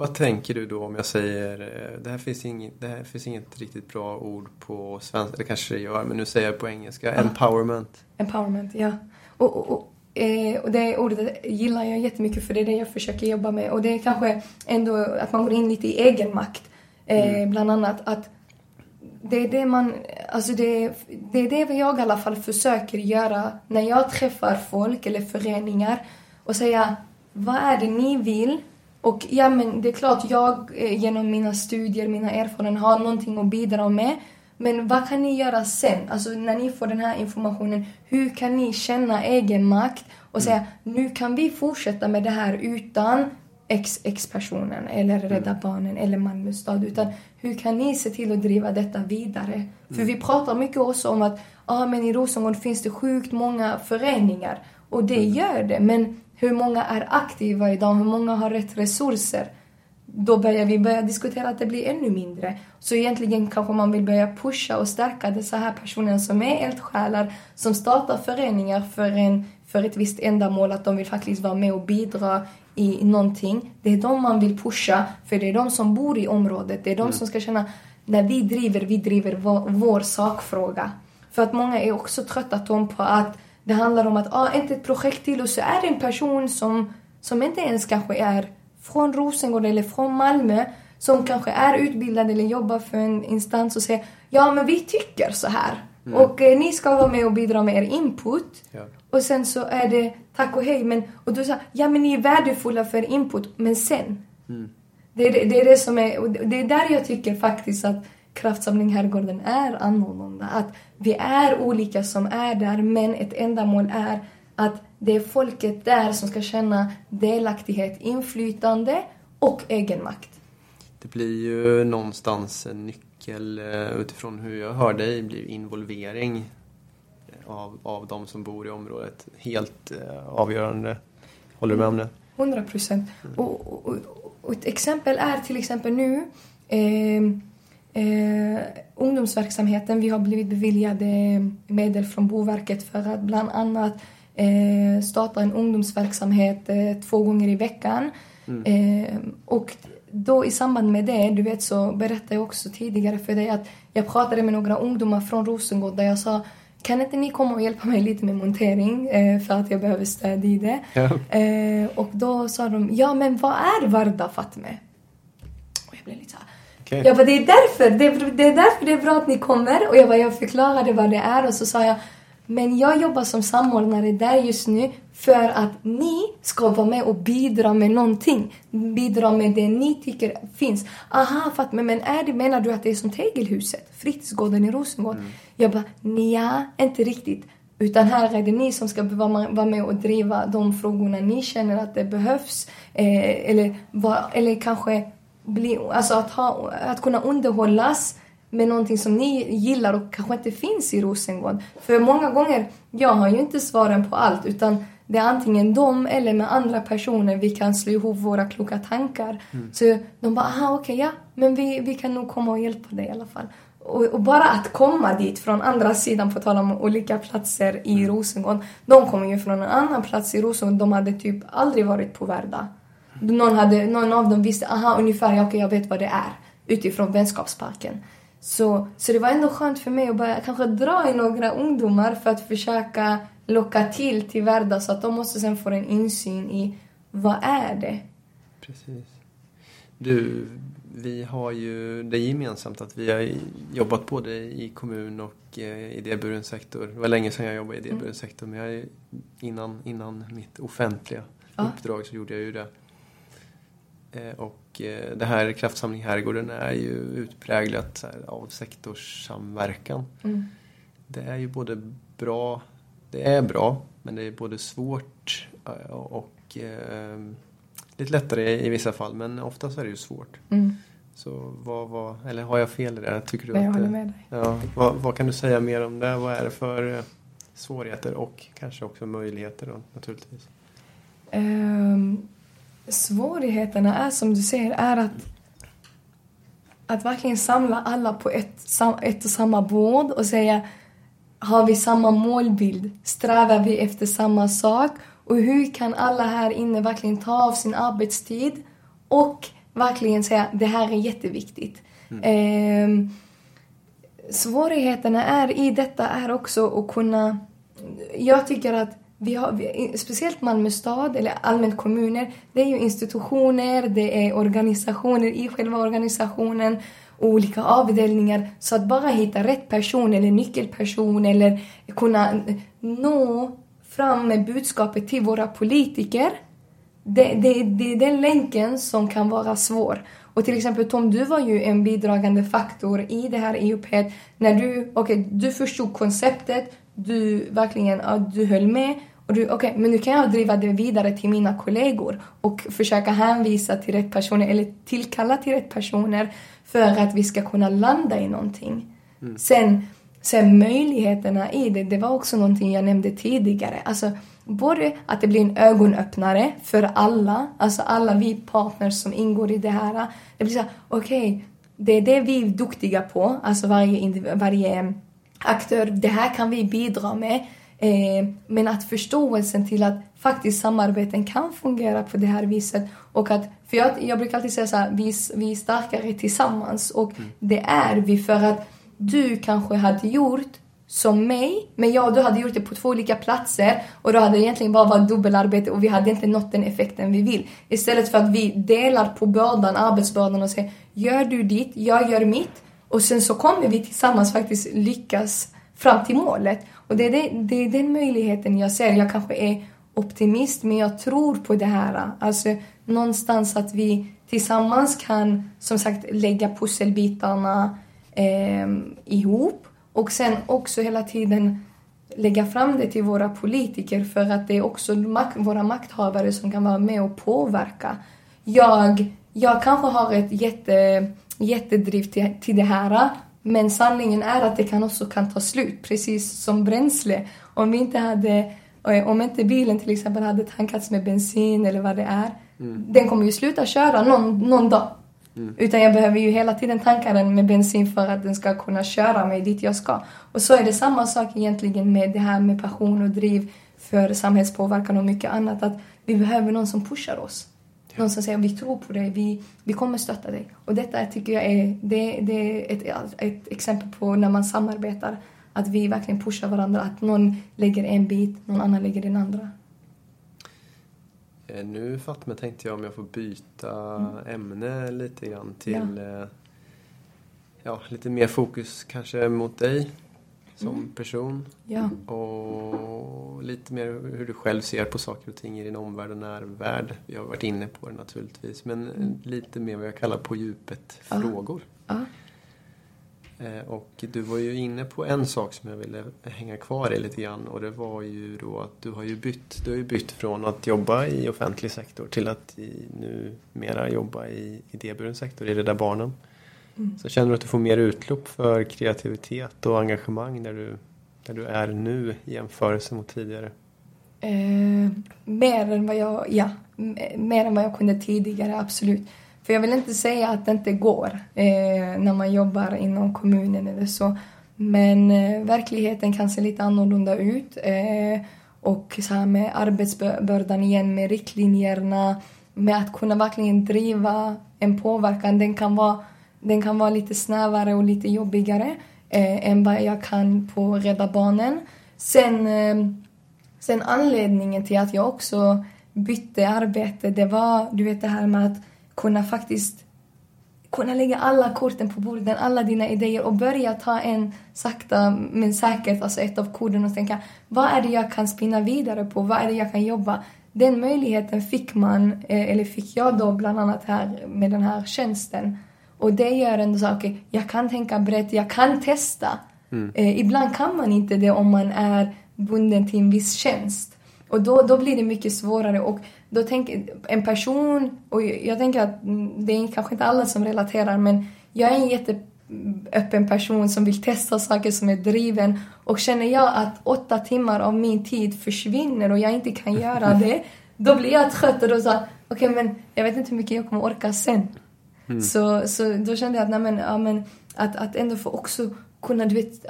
Vad tänker du då om jag säger, eh, det här finns inget, det här finns inget riktigt bra ord på svenska, det kanske det gör, men nu säger jag på engelska, ja. empowerment. Empowerment, ja. Och, och, och, eh, och det ordet gillar jag jättemycket för det är det jag försöker jobba med. Och det är kanske ändå att man går in lite i egenmakt, eh, mm. bland annat. Att det är det man, alltså det, det är det jag i alla fall försöker göra när jag träffar folk eller föreningar och säga vad är det ni vill och ja, men det är klart, jag eh, genom mina studier, mina erfarenheter har någonting att bidra med. Men vad kan ni göra sen? Alltså när ni får den här informationen, hur kan ni känna egen makt och säga nu kan vi fortsätta med det här utan XX-personen eller mm. Rädda Barnen eller Malmö stad. Utan hur kan ni se till att driva detta vidare? Mm. För vi pratar mycket också om att ah, men i Rosengård finns det sjukt många föreningar. Och det mm. gör det. Men hur många är aktiva idag? Hur många har rätt resurser? Då börjar vi börja diskutera att det blir ännu mindre. Så egentligen kanske man vill börja pusha och stärka dessa här personer som är eldsjälar, som startar föreningar för, en, för ett visst ändamål, att de vill faktiskt vara med och bidra i någonting. Det är de man vill pusha, för det är de som bor i området. Det är de mm. som ska känna, när vi driver, vi driver vår, vår sakfråga. För att många är också trötta Tom, på att det handlar om att ah, inte ett projekt till och så är det en person som, som inte ens kanske är från Rosengård eller från Malmö som kanske är utbildad eller jobbar för en instans och säger ja men vi tycker så här mm. och eh, ni ska vara med och bidra med er input. Ja. Och sen så är det tack och hej men och du sa ja men ni är värdefulla för input men sen. Mm. Det, är, det är det som är, det är där jag tycker faktiskt att Kraftsamling Herrgården är annorlunda. Att vi är olika som är där, men ett ändamål är att det är folket där som ska känna delaktighet, inflytande och egenmakt. Det blir ju någonstans en nyckel eh, utifrån hur jag hör dig, blir involvering av, av de som bor i området helt eh, avgörande. Håller du med om det? 100 procent. Och, och, och ett exempel är till exempel nu eh, eh, ungdomsverksamheten. Vi har blivit beviljade medel från Boverket för att bland annat eh, starta en ungdomsverksamhet eh, två gånger i veckan. Mm. Eh, och då i samband med det, du vet så berättade jag också tidigare för dig att jag pratade med några ungdomar från Rosengård där jag sa kan inte ni komma och hjälpa mig lite med montering eh, för att jag behöver stöd i det? Ja. Eh, och då sa de, ja men vad är Varda Fatme? Och jag blev lite såhär, okay. jag bara det är därför, det är, det är därför det är bra att ni kommer. Och jag bara, jag förklarade vad det är och så sa jag, men jag jobbar som samordnare där just nu för att ni ska vara med och bidra med någonting. Bidra med det ni tycker finns. Aha, Fatma, men är det, menar du att det är som Tegelhuset? Fritidsgården i Rosengård? Mm. Jag bara, nja, inte riktigt. Utan här är det ni som ska vara med och driva de frågorna ni känner att det behövs. Eh, eller, eller kanske bli, alltså att, ha, att kunna underhållas med någonting som ni gillar och kanske inte finns i Rosengård. För många gånger, jag har ju inte svaren på allt utan det är antingen dem eller med andra personer vi kan slå ihop våra kloka tankar. Mm. Så de bara, aha okej, okay, ja, men vi, vi kan nog komma och hjälpa dig i alla fall. Och, och, bara att komma dit från andra sidan, på tal om olika platser i mm. Rosengård. De kommer ju från en annan plats i Rosengård, de hade typ aldrig varit på Värda. Någon, hade, någon av dem visste, aha ungefär, ja, okej jag vet vad det är. Utifrån vänskapsparken. Så, så det var ändå skönt för mig att börja kanske dra i några ungdomar för att försöka locka till till Värda så att de måste sen få en insyn i vad är det? Precis. Du, vi har ju det gemensamt att vi har jobbat både i kommun och eh, idéburen sektor. Det var länge sedan jag jobbade i idéburen mm. sektor men jag, innan, innan mitt offentliga ja. uppdrag så gjorde jag ju det. Eh, och eh, det här Kraftsamling Herrgården är ju utpräglat av sektorssamverkan. Mm. Det är ju både bra, det är bra, men det är både svårt eh, och eh, lite lättare i vissa fall, men oftast är det ju svårt. Mm. Så vad, vad, eller har jag fel i det? Tycker du jag att, håller med dig. Ja, vad, vad, kan du säga mer om det? Vad är det för svårigheter och kanske också möjligheter då naturligtvis? Um svårigheterna är som du säger, är att att verkligen samla alla på ett, ett och samma bord och säga har vi samma målbild? Strävar vi efter samma sak? Och hur kan alla här inne verkligen ta av sin arbetstid och verkligen säga det här är jätteviktigt. Mm. Eh, svårigheterna är i detta är också att kunna... Jag tycker att vi har, vi, speciellt Malmö stad, eller allmänt kommuner, det är ju institutioner, det är organisationer i själva organisationen, olika avdelningar. Så att bara hitta rätt person eller nyckelperson eller kunna nå fram med budskapet till våra politiker, det, det, det är den länken som kan vara svår. Och till exempel Tom, du var ju en bidragande faktor i det här EUP när du, okay, du förstod konceptet, du verkligen ja, du höll med och du, okay, men nu kan jag driva det vidare till mina kollegor och försöka hänvisa till rätt personer eller tillkalla till rätt personer för att vi ska kunna landa i någonting. Mm. Sen, sen möjligheterna i det, det var också någonting jag nämnde tidigare. Alltså, både att det blir en ögonöppnare för alla, alltså alla vi partners som ingår i det här. Det blir så okej, okay, det är det vi är duktiga på, alltså varje, varje aktör, det här kan vi bidra med. Eh, men att förståelsen till att faktiskt samarbeten kan fungera på det här viset och att, för jag, jag brukar alltid säga så här, vi, vi är starkare tillsammans och mm. det är vi för att du kanske hade gjort som mig, men jag och du hade gjort det på två olika platser och då hade det egentligen bara varit dubbelarbete och vi hade inte nått den effekten vi vill. Istället för att vi delar på bördan, arbetsbördan och säger gör du ditt, jag gör mitt och sen så kommer vi tillsammans faktiskt lyckas fram till målet. Och det är, det, det är den möjligheten jag ser. Jag kanske är optimist, men jag tror på det här. Alltså någonstans att vi tillsammans kan, som sagt, lägga pusselbitarna eh, ihop och sen också hela tiden lägga fram det till våra politiker för att det är också mak våra makthavare som kan vara med och påverka. Jag, jag kanske har ett jätte, jättedriv till, till det här men sanningen är att det kan också kan ta slut, precis som bränsle. Om vi inte hade, om inte bilen till exempel hade tankats med bensin eller vad det är, mm. den kommer ju sluta köra någon, någon dag. Mm. Utan jag behöver ju hela tiden tanka den med bensin för att den ska kunna köra mig dit jag ska. Och så är det samma sak egentligen med det här med passion och driv för samhällspåverkan och mycket annat. Att vi behöver någon som pushar oss. Någon som säger vi tror på dig, vi, vi kommer stötta dig. Och detta tycker jag är, det, det är ett, ett exempel på när man samarbetar. Att vi verkligen pushar varandra. Att någon lägger en bit, någon annan lägger den andra. Eh, nu Fatme tänkte jag om jag får byta mm. ämne lite grann till ja. Eh, ja. lite mer fokus kanske mot dig som mm. person. Ja. Och lite mer hur du själv ser på saker och ting i din omvärld och närvärld. Vi har varit inne på det naturligtvis. Men mm. lite mer vad jag kallar på djupet frågor. Ja. Eh, och du var ju inne på en sak som jag ville hänga kvar i lite grann och det var ju då att du har ju bytt, du har ju bytt från att jobba i offentlig sektor till att nu mera jobba i idéburen sektor, i Rädda Barnen. Mm. Så känner du att du får mer utlopp för kreativitet och engagemang där du, där du är nu i jämförelse mot tidigare? Eh, mer än vad jag, ja, mer än vad jag kunde tidigare, absolut. För jag vill inte säga att det inte går eh, när man jobbar inom kommunen eller så. Men eh, verkligheten kan se lite annorlunda ut. Eh, och så här med arbetsbördan igen, med riktlinjerna, med att kunna verkligen driva en påverkan. Den kan vara, den kan vara lite snävare och lite jobbigare eh, än vad jag kan på Rädda Barnen. Sen, eh, sen anledningen till att jag också bytte arbete, det var du vet det här med att kunna faktiskt kunna lägga alla korten på bordet, alla dina idéer och börja ta en sakta men säkert, alltså ett av korten och tänka vad är det jag kan spinna vidare på, vad är det jag kan jobba? Den möjligheten fick man, eh, eller fick jag då bland annat här med den här tjänsten. Och det gör ändå så, okay, jag kan tänka brett, jag kan testa. Mm. Eh, ibland kan man inte det om man är bunden till en viss tjänst. Och då, då blir det mycket svårare. Och då tänker en person, och jag tänker att det är kanske inte alla som relaterar, men jag är en jätteöppen person som vill testa saker, som är driven. Och känner jag att åtta timmar av min tid försvinner och jag inte kan göra *laughs* det, då blir jag trött och då sa okej okay, men jag vet inte hur mycket jag kommer orka sen. Mm. Så, så då kände jag att, nej, men, ja, men, att, att ändå få också kunna du vet,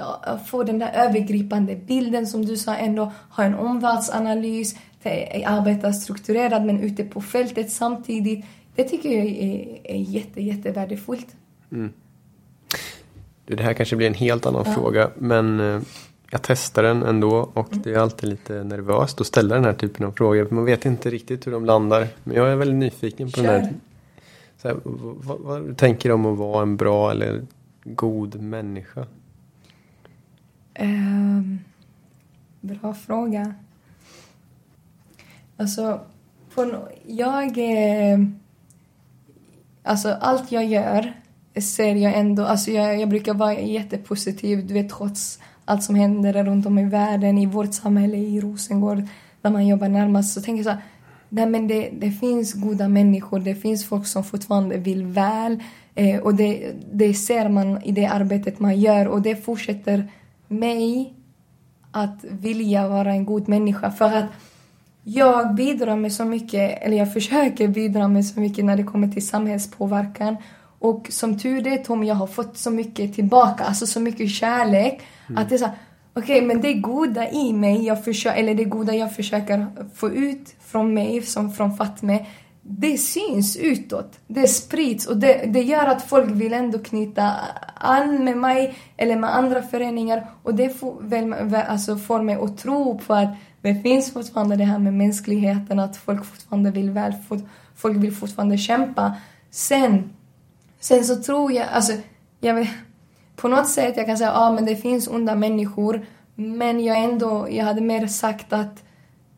få den där övergripande bilden som du sa, ändå ha en omvärldsanalys, arbeta strukturerat men ute på fältet samtidigt. Det tycker jag är, är jätte, jättevärdefullt. Mm. Det här kanske blir en helt annan ja. fråga men eh, jag testar den ändå och mm. det är alltid lite nervöst att ställa den här typen av frågor för man vet inte riktigt hur de landar. Men jag är väldigt nyfiken på Kör. den här. Så här vad, vad, tänker du om att vara en bra eller god människa? Um, bra fråga. Alltså, på, jag... Eh, alltså allt jag gör ser jag ändå... Alltså jag, jag brukar vara jättepositiv, du vet trots allt som händer runt om i världen, i vårt samhälle, i Rosengård, där man jobbar närmast. Så tänker jag så här, nej men det, det finns goda människor, det finns folk som fortfarande vill väl. Eh, och det, det ser man i det arbetet man gör och det fortsätter mig att vilja vara en god människa. För att jag bidrar med så mycket, eller jag försöker bidra med så mycket när det kommer till samhällspåverkan. Och som tur är Tom, jag har fått så mycket tillbaka, alltså så mycket kärlek. Mm. Att det är så okej okay, men det goda i mig, jag försöker, eller det goda jag försöker få ut från mig, som från Fatme, det syns utåt. Det sprids och det, det gör att folk vill ändå knyta an med mig eller med andra föreningar och det får, väl, alltså får mig att tro på att det finns fortfarande det här med mänskligheten, att folk fortfarande vill väl, folk vill fortfarande kämpa. Sen, sen så tror jag, alltså, jag vet, på något sätt jag kan säga, ja ah, men det finns onda människor, men jag ändå, jag hade mer sagt att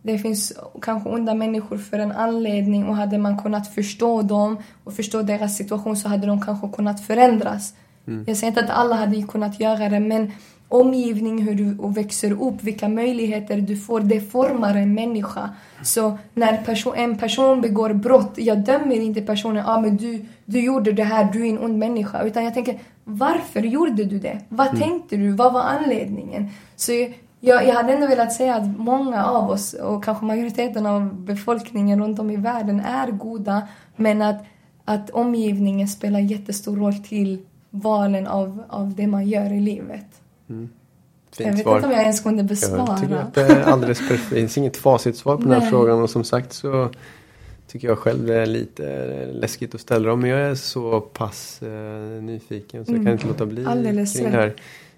det finns kanske onda människor för en anledning och hade man kunnat förstå dem och förstå deras situation så hade de kanske kunnat förändras. Mm. Jag säger inte att alla hade kunnat göra det men omgivning, hur du växer upp, vilka möjligheter du får, det formar en människa. Så när person, en person begår brott, jag dömer inte personen, ah, men du, du gjorde det här, du är en ond människa. Utan jag tänker, varför gjorde du det? Vad mm. tänkte du? Vad var anledningen? Så jag, jag hade ändå velat säga att många av oss, och kanske majoriteten av befolkningen runt om i världen, är goda. Men att, att omgivningen spelar jättestor roll till valen av, av det man gör i livet. Mm. jag Fint vet svar. inte om jag ens kunde Jag tycker besvara. att det är alldeles perfekt. Det finns inget facitsvar på den här frågan och som sagt så tycker jag själv är lite läskigt att ställa dem. Men jag är så pass eh, nyfiken så jag kan Mm. inte låta bli Alldeles kring det här.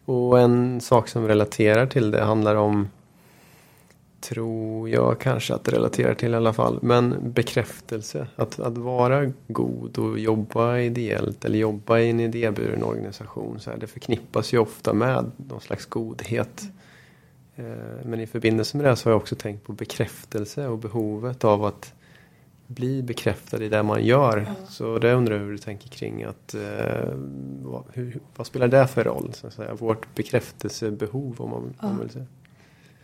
Och en sak som relaterar till det handlar om tror jag kanske att det relaterar till i alla fall. Men bekräftelse. Att, att vara god och jobba ideellt eller jobba i en idéburen organisation. Så här, det förknippas ju ofta med någon slags godhet. Eh, Men i förbindelse med det så har jag också tänkt på bekräftelse och behovet av att bli bekräftad i det man gör. Så det undrar jag hur du tänker kring att eh, vad, hur, vad spelar det för roll? Så att säga? Vårt bekräftelsebehov om man, om man vill säga.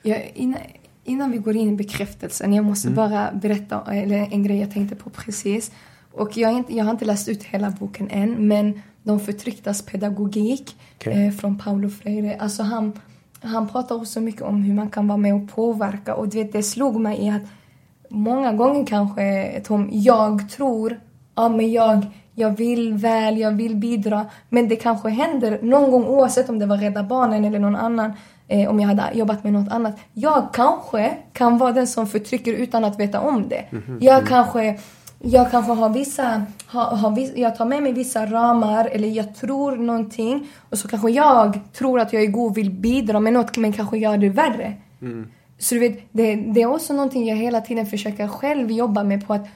Jag, innan, innan vi går in i bekräftelsen, jag måste Mm. bara berätta eller en grej jag tänkte på precis. Och jag, inte, jag har inte läst ut hela boken än, men De förtrycktas pedagogik Okej. eh, från Paulo Freire. Alltså han, han pratar också mycket om hur man kan vara med och påverka. Och du vet, det slog mig i att många gånger kanske, Tom, jag tror, ja men jag, jag vill väl, jag vill bidra. Men det kanske händer någon gång oavsett om det var Rädda Barnen eller någon annan, eh, om jag hade jobbat med något annat. Jag kanske kan vara den som förtrycker utan att veta om det. Jag kanske jag kanske har vissa, har, har viss, jag tar med mig vissa ramar eller jag tror någonting och så kanske jag tror att jag är god och vill bidra med något men kanske gör det värre. Så du vet, det, det är också någonting jag hela tiden försöker själv jobba med på att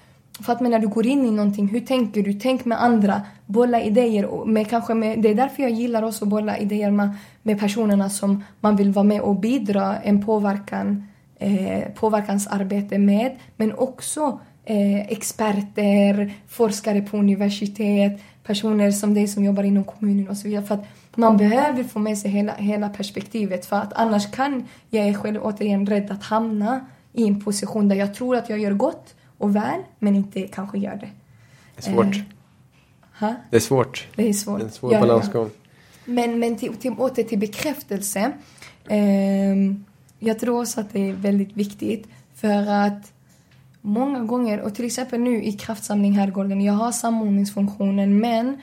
för att men när du går in i någonting, hur tänker du? Tänk med andra, bolla idéer. och Med, kanske med, det är därför jag gillar också att bolla idéer med, med personerna som man vill vara med och bidra en påverkan, eh, påverkansarbete med. Men också eh, experter, forskare på universitet, personer som dig som jobbar inom kommunen och så vidare. För att man behöver få med sig hela, hela perspektivet för att annars kan jag är själv återigen rädd att hamna i en position där jag tror att jag gör gott och väl men inte kanske gör det. Det är svårt. Eh? Det är svårt. Det är svårt. Det är en svår Ja, balansgång. Men, men till, till, åter till bekräftelse. Ehm, jag tror också att det är väldigt viktigt för att många gånger, och till exempel nu i Kraftsamling Herrgården, jag har samordningsfunktionen men eh,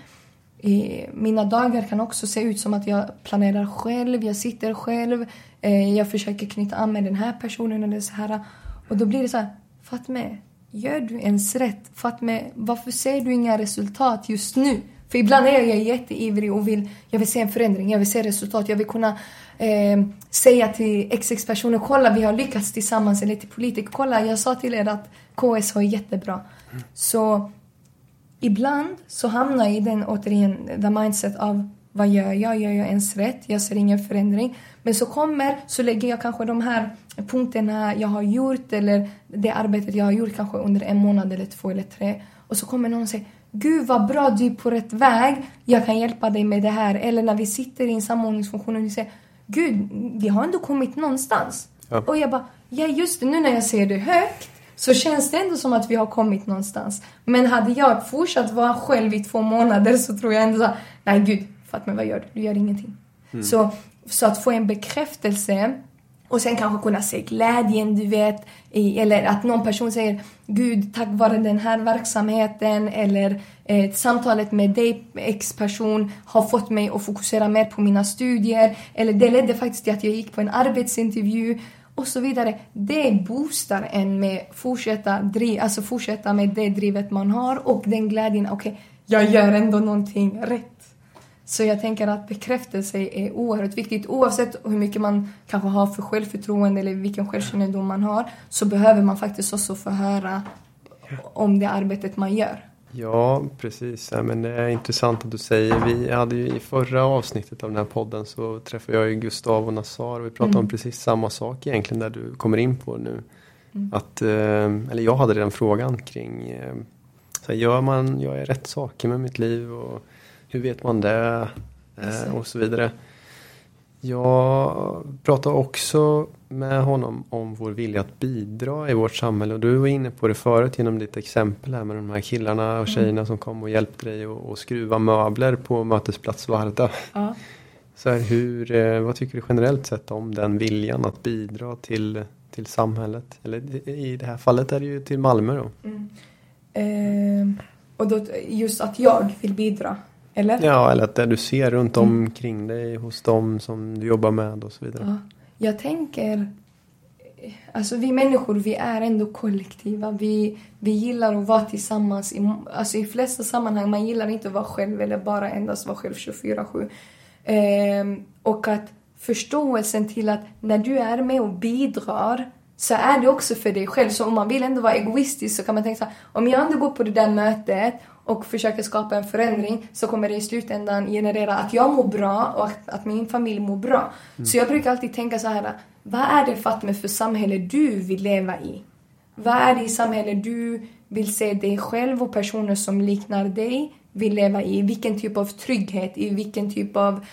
mina dagar kan också se ut som att jag planerar själv, jag sitter själv, eh, jag försöker knyta an med den här personen eller så här. Och då blir det så här, Fatme, gör du ens rätt? Fatme, varför ser du inga resultat just nu? För ibland är jag jätteivrig och vill, jag vill se en förändring, jag vill se resultat, jag vill kunna eh, säga till XX personer, kolla vi har lyckats tillsammans, eller till politiker, kolla jag sa till er att KSH är jättebra. Så ibland så hamnar jag i den återigen, the mindset av vad gör jag? Gör jag ens rätt? Jag ser ingen förändring. Men så kommer, så lägger jag kanske de här punkterna jag har gjort eller det arbetet jag har gjort kanske under en månad eller två eller tre. Och så kommer någon och säger Gud vad bra, du är på rätt väg. Jag kan hjälpa dig med det här. Eller när vi sitter i en samordningsfunktion och vi säger Gud, vi har ändå kommit någonstans. Ja. Och jag bara, ja just det, nu när jag ser det högt så känns det ändå som att vi har kommit någonstans. Men hade jag fortsatt vara själv i två månader så tror jag ändå så här, nej gud, Fatma vad gör du? Du gör ingenting. Så, så att få en bekräftelse och sen kanske kunna se glädjen, du vet. I, eller att någon person säger Gud, tack vare den här verksamheten eller eh, samtalet med dig, ex-person, har fått mig att fokusera mer på mina studier. Eller det ledde faktiskt till att jag gick på en arbetsintervju och så vidare. Det boostar en med fortsätta, driv, alltså fortsätta med det drivet man har och den glädjen, okej, jag gör ändå någonting rätt. Så jag tänker att bekräftelse är oerhört viktigt. Oavsett hur mycket man kanske har för självförtroende eller vilken självkännedom man har så behöver man faktiskt också få höra om det arbetet man gör. Ja, precis. Ja, men det är intressant att du säger. Vi hade ju i förra avsnittet av den här podden så träffade jag ju Gustav och Nassar och vi pratade om precis samma sak egentligen där du kommer in på nu. Att, eh, eller jag hade den frågan kring, eh, så här, gör man, gör jag rätt saker med mitt liv och hur vet man det? Eh, och så vidare. Jag pratade också med honom om vår vilja att bidra i vårt samhälle. Och du var inne på det förut genom ditt exempel här med de här killarna och tjejerna som kom och hjälpte dig att skruva möbler på mötesplats Varda. Ja. Så här, hur, eh, vad tycker du generellt sett om den viljan att bidra till, till samhället? Eller i det här fallet är det ju till Malmö då. Mm. Eh, och då, just att jag vill bidra, eller? Ja, eller att det du ser runt omkring dig hos dem som du jobbar med och så vidare. Ja. Jag tänker Alltså vi människor, vi är ändå kollektiva. Vi, vi gillar att vara tillsammans. I, alltså i flesta sammanhang, man gillar inte att vara själv eller bara endast vara själv 24-7. Ehm, och att förståelsen till att när du är med och bidrar så är det också för dig själv. Så om man vill ändå vara egoistisk så kan man tänka så här, om jag ändå går på det där mötet och försöker skapa en förändring så kommer det i slutändan generera att jag mår bra och att, att min familj mår bra. Mm. Så jag brukar alltid tänka så här, vad är det Fatme för samhälle du vill leva i? Vad är det i samhälle du vill se dig själv och personer som liknar dig vill leva i? Vilken typ av trygghet, i vilken typ av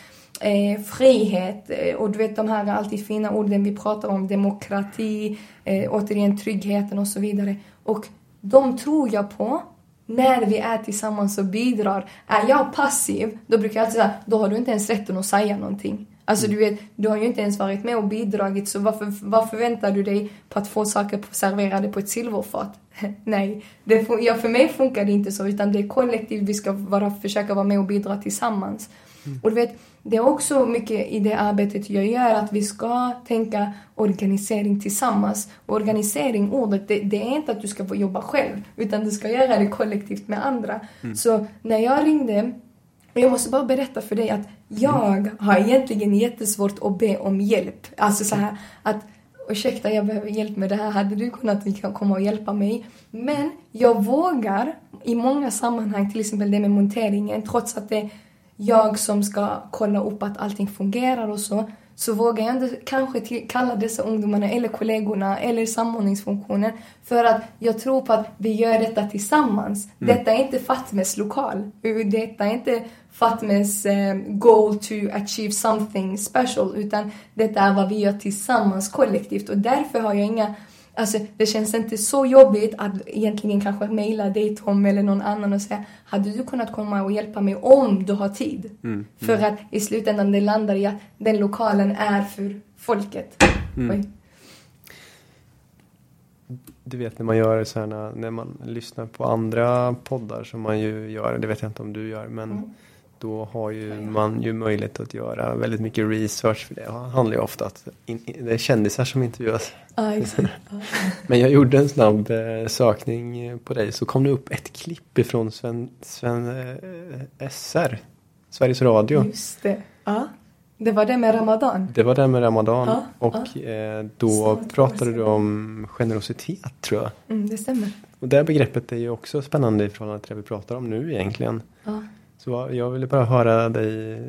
eh, frihet eh, och du vet de här alltid fina orden vi pratar om, demokrati, eh, återigen tryggheten och så vidare. Och de tror jag på när vi är tillsammans och bidrar. Är jag passiv, då brukar jag alltid säga, då har du inte ens rätten att säga någonting. Alltså du vet, du har ju inte ens varit med och bidragit så varför, varför väntar du dig på att få saker serverade på ett silverfat? *laughs* Nej, det, ja, för mig funkar det inte så utan det är kollektivt, vi ska vara, försöka vara med och bidra tillsammans. Mm. Och du vet, det är också mycket i det arbetet jag gör att vi ska tänka organisering tillsammans. Och organisering, ordet, det, det är inte att du ska få jobba själv utan du ska göra det kollektivt med andra. Mm. Så när jag ringde och jag måste bara berätta för dig att jag har egentligen jättesvårt att be om hjälp. Alltså så här att ursäkta jag behöver hjälp med det här, hade du kunnat komma och hjälpa mig? Men jag vågar i många sammanhang, till exempel det med monteringen, trots att det jag som ska kolla upp att allting fungerar och så, så vågar jag inte kanske till, kalla dessa ungdomarna eller kollegorna eller samordningsfunktionen för att jag tror på att vi gör detta tillsammans. Mm. Detta är inte Fatmes lokal. Detta är inte Fatmes um, goal to achieve something special utan detta är vad vi gör tillsammans kollektivt och därför har jag inga Alltså det känns inte så jobbigt att egentligen kanske mejla dig Tom eller någon annan och säga hade du kunnat komma och hjälpa mig om du har tid? Mm, mm. För att i slutändan det landar i att den lokalen är för folket. Mm. Du vet när man gör så här när man lyssnar på andra poddar som man ju gör, det vet jag inte om du gör men mm. Då har ju man ju möjlighet att göra väldigt mycket research för det handlar ju ofta att det är kändisar som intervjuas. Ja, exakt. *laughs* Men jag gjorde en snabb eh, sökning på dig så kom det upp ett klipp ifrån Sven, Sven eh, SR, Sveriges Radio. Just det. Ja. Det var det med Ramadan? Det var det med Ramadan ja, och ja. Eh, då Snart pratade du om generositet tror jag. Mm, det stämmer. Och det begreppet är ju också spännande i förhållande till det vi pratar om nu egentligen. Ja. Så jag ville bara höra dig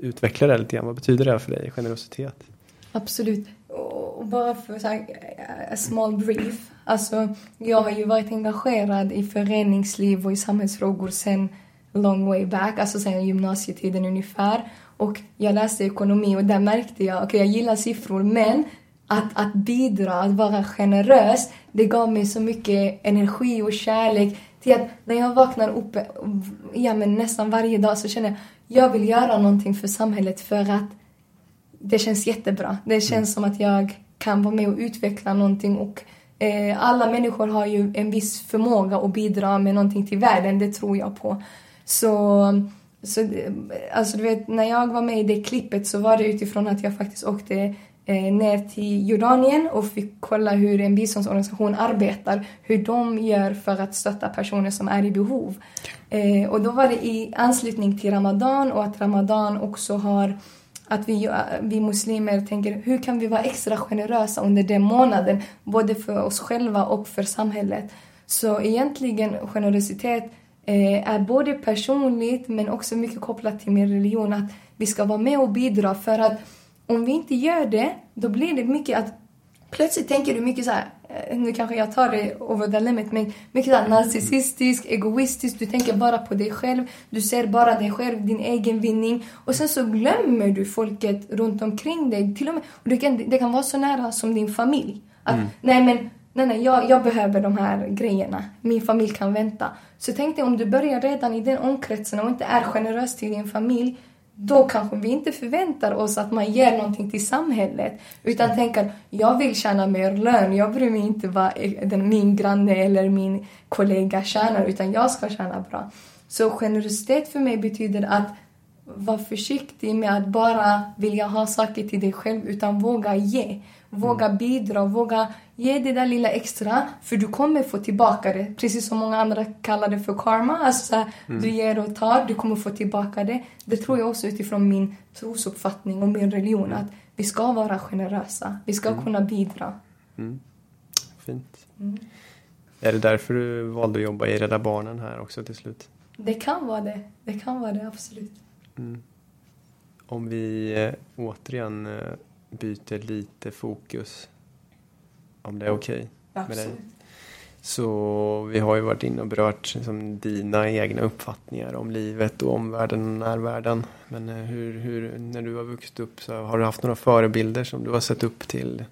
utveckla det lite grann. Vad betyder det för dig, generositet? Absolut. Och bara för så här, eh, a small brief. Alltså, jag har ju varit engagerad i föreningsliv och i samhällsfrågor sen long way back, alltså sen gymnasietiden ungefär. Och jag läste ekonomi och där märkte jag, okej okay, jag gillar siffror men att, att bidra, att vara generös, det gav mig så mycket energi och kärlek till att när jag vaknar upp ja, men nästan varje dag så känner jag jag vill göra någonting för samhället för att det känns jättebra. Det känns mm. som att jag kan vara med och utveckla någonting och eh, alla människor har ju en viss förmåga att bidra med någonting till världen, det tror jag på. Så, så alltså du vet, när jag var med i det klippet så var det utifrån att jag faktiskt åkte ner till Jordanien och fick kolla hur en biståndsorganisation arbetar, hur de gör för att stötta personer som är i behov. Eh, och då var det i anslutning till Ramadan och att Ramadan också har att vi, vi muslimer tänker hur kan vi vara extra generösa under den månaden, både för oss själva och för samhället. Så egentligen generositet eh, är både personligt men också mycket kopplat till min religion, att vi ska vara med och bidra för att om vi inte gör det, då blir det mycket att plötsligt tänker du mycket så här, eh, nu kanske jag tar det over the limit, men mycket så här narcissistisk, egoistisk, du tänker bara på dig själv, du ser bara dig själv, din egen vinning och sen så glömmer du folket runt omkring dig. Till och med, och det, kan, det kan vara så nära som din familj. Att, mm. nej men, nej nej, jag, jag behöver de här grejerna, min familj kan vänta. Så tänk dig om du börjar redan i den omkretsen och inte är generös till din familj, då kanske vi inte förväntar oss att man ger någonting till samhället. Utan tänker, jag vill tjäna mer lön. Jag bryr mig inte vad den, min granne eller min kollega tjänar, utan jag ska tjäna bra. Så generositet för mig betyder att vara försiktig med att bara vilja ha saker till dig själv, utan våga ge. Våga mm. bidra, våga ge det där lilla extra, för du kommer få tillbaka det. Precis som många andra kallar det för karma. Alltså, mm. Du ger och tar, du kommer få tillbaka det. Det tror jag också utifrån min trosuppfattning och min religion, mm. att vi ska vara generösa. Vi ska mm. kunna bidra. Mm. Fint. Mm. Är det därför du valde att jobba i Rädda Barnen här också till slut? Det kan vara det. Det kan vara det, absolut. Om vi eh, återigen eh, byter lite fokus. Om det är okej okay med dig. Så vi har ju varit inne och berört liksom, dina egna uppfattningar om livet och omvärlden och närvärlden. Men eh, hur, hur, när du har vuxit upp så har du haft några förebilder som du har sett upp till?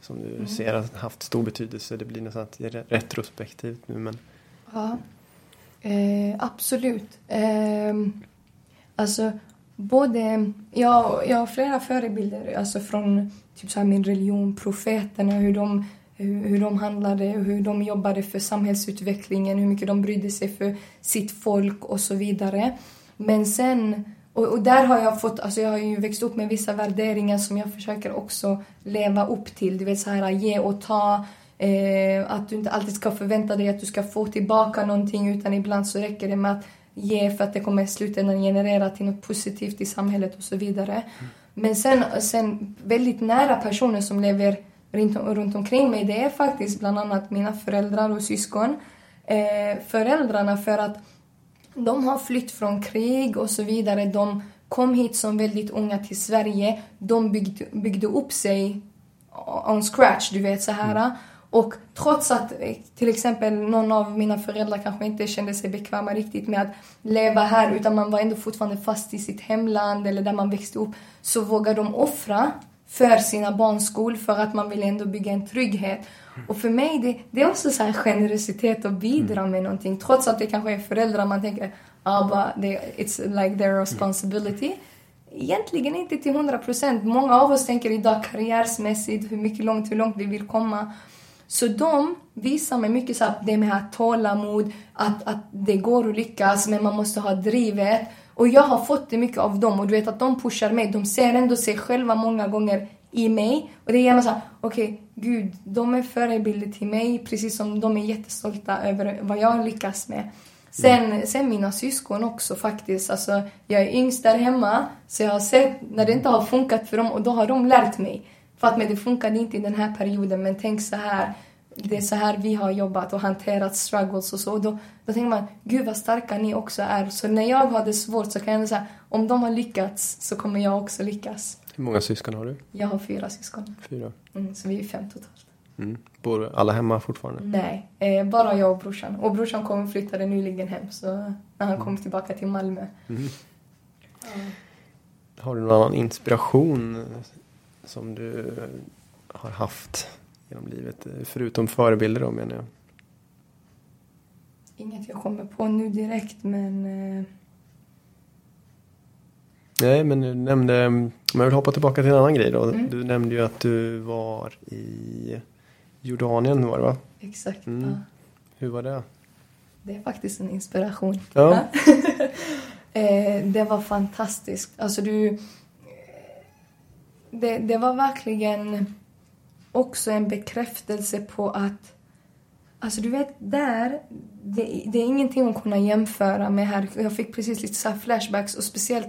Som du mm. ser har haft stor betydelse. Det blir nästan retrospektivt nu men. Ja, eh, absolut. Eh, alltså både, jag, jag har flera förebilder alltså från typ så min religion, profeterna, hur de, hur, hur de handlade, hur de jobbade för samhällsutvecklingen, hur mycket de brydde sig för sitt folk och så vidare. Men sen, och, och, där har jag fått, alltså jag har ju växt upp med vissa värderingar som jag försöker också leva upp till. Du vet så här, ge och ta, eh, att du inte alltid ska förvänta dig att du ska få tillbaka någonting utan ibland så räcker det med att ge för att det kommer i slutändan generera till något positivt i samhället och så vidare. Mm. Men sen, sen väldigt nära personer som lever runt, runt omkring mig, det är faktiskt bland annat mina föräldrar och syskon. Eh, föräldrarna för att de har flytt från krig och så vidare. De kom hit som väldigt unga till Sverige. De byggde, byggde upp sig on scratch, du vet så här. Mm. Och trots att till exempel någon av mina föräldrar kanske inte kände sig bekväma riktigt med att leva här utan man var ändå fortfarande fast i sitt hemland eller där man växte upp så vågar de offra för sina barns skull för att man vill ändå bygga en trygghet. Och för mig det, det är också så här generositet att bidra med någonting trots att det kanske är föräldrar man tänker ah, it's like their responsibility. Egentligen inte till hundra procent. Många av oss tänker idag karriärsmässigt hur mycket långt, hur långt vi vill komma. Så de visar mig mycket så att det med att tålamod, att, att det går att lyckas men man måste ha drivet. Och jag har fått det mycket av dem och du vet att de pushar mig. De ser ändå sig själva många gånger i mig. Och det är gärna så okej, okay, gud, de är förebilder till mig precis som de är jättestolta över vad jag lyckas med. Sen, sen mina syskon också faktiskt. Alltså, jag är yngst där hemma, så jag har sett när det inte har funkat för dem och då har de lärt mig. För men det funkade inte i den här perioden, men tänk så här. Det är så här vi har jobbat och hanterat struggles och så. Då, då tänker man, gud vad starka ni också är. Så när jag har det svårt så kan jag säga, om de har lyckats så kommer jag också lyckas. Hur många syskon har du? Jag har fyra syskon. Fyra? Mm, så vi är fem totalt. Mm. Bor alla hemma fortfarande? Nej, eh, bara jag och brorsan. Och brorsan kom och flyttade nyligen hem så när han mm. kom tillbaka till Malmö. Mm. Ja. Har du någon annan inspiration som du har haft genom livet? Förutom förebilder då menar jag. Inget jag kommer på nu direkt men... Eh... Nej men du nämnde, om jag vill hoppa tillbaka till en annan grej då. Mm. Du nämnde ju att du var i Jordanien var det va? Exakt. Mm. Ja. Hur var det? Det är faktiskt en inspiration. Ja. *laughs* eh, det var fantastiskt. Alltså du det, det var verkligen också en bekräftelse på att Alltså du vet, där, det, det, är ingenting att kunna jämföra med här. Jag fick precis lite så flashbacks och speciellt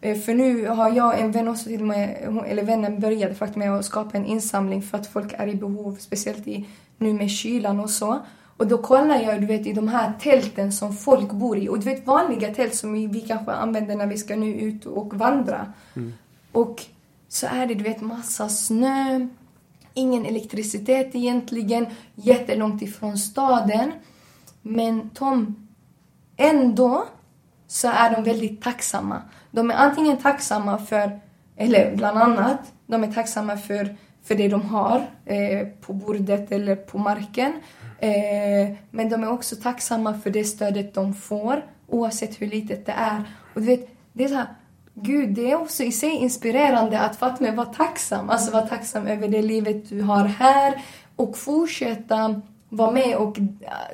eh, för nu har jag en vän också till med, eller vännen började faktiskt med att skapa en insamling för att folk är i behov, speciellt i, nu med kylan och så. Och då kollar jag du vet, i de här tälten som folk bor i. Och du vet vanliga tält som vi, vi kanske använder när vi ska nu ut och vandra. Mm. Och så är det du vet massa snö, ingen elektricitet egentligen, jättelångt ifrån staden. Men Tom, ändå så är de väldigt tacksamma. De är antingen tacksamma för, eller bland annat, de är tacksamma för, för det de har eh, på bordet eller på marken. Eh, men de är också tacksamma för det stödet de får, oavsett hur litet det är. Och du vet, det är så här, gud, det är också i sig inspirerande att Fatme vara tacksam. Alltså vara tacksam över det livet du har här och fortsätta vara med och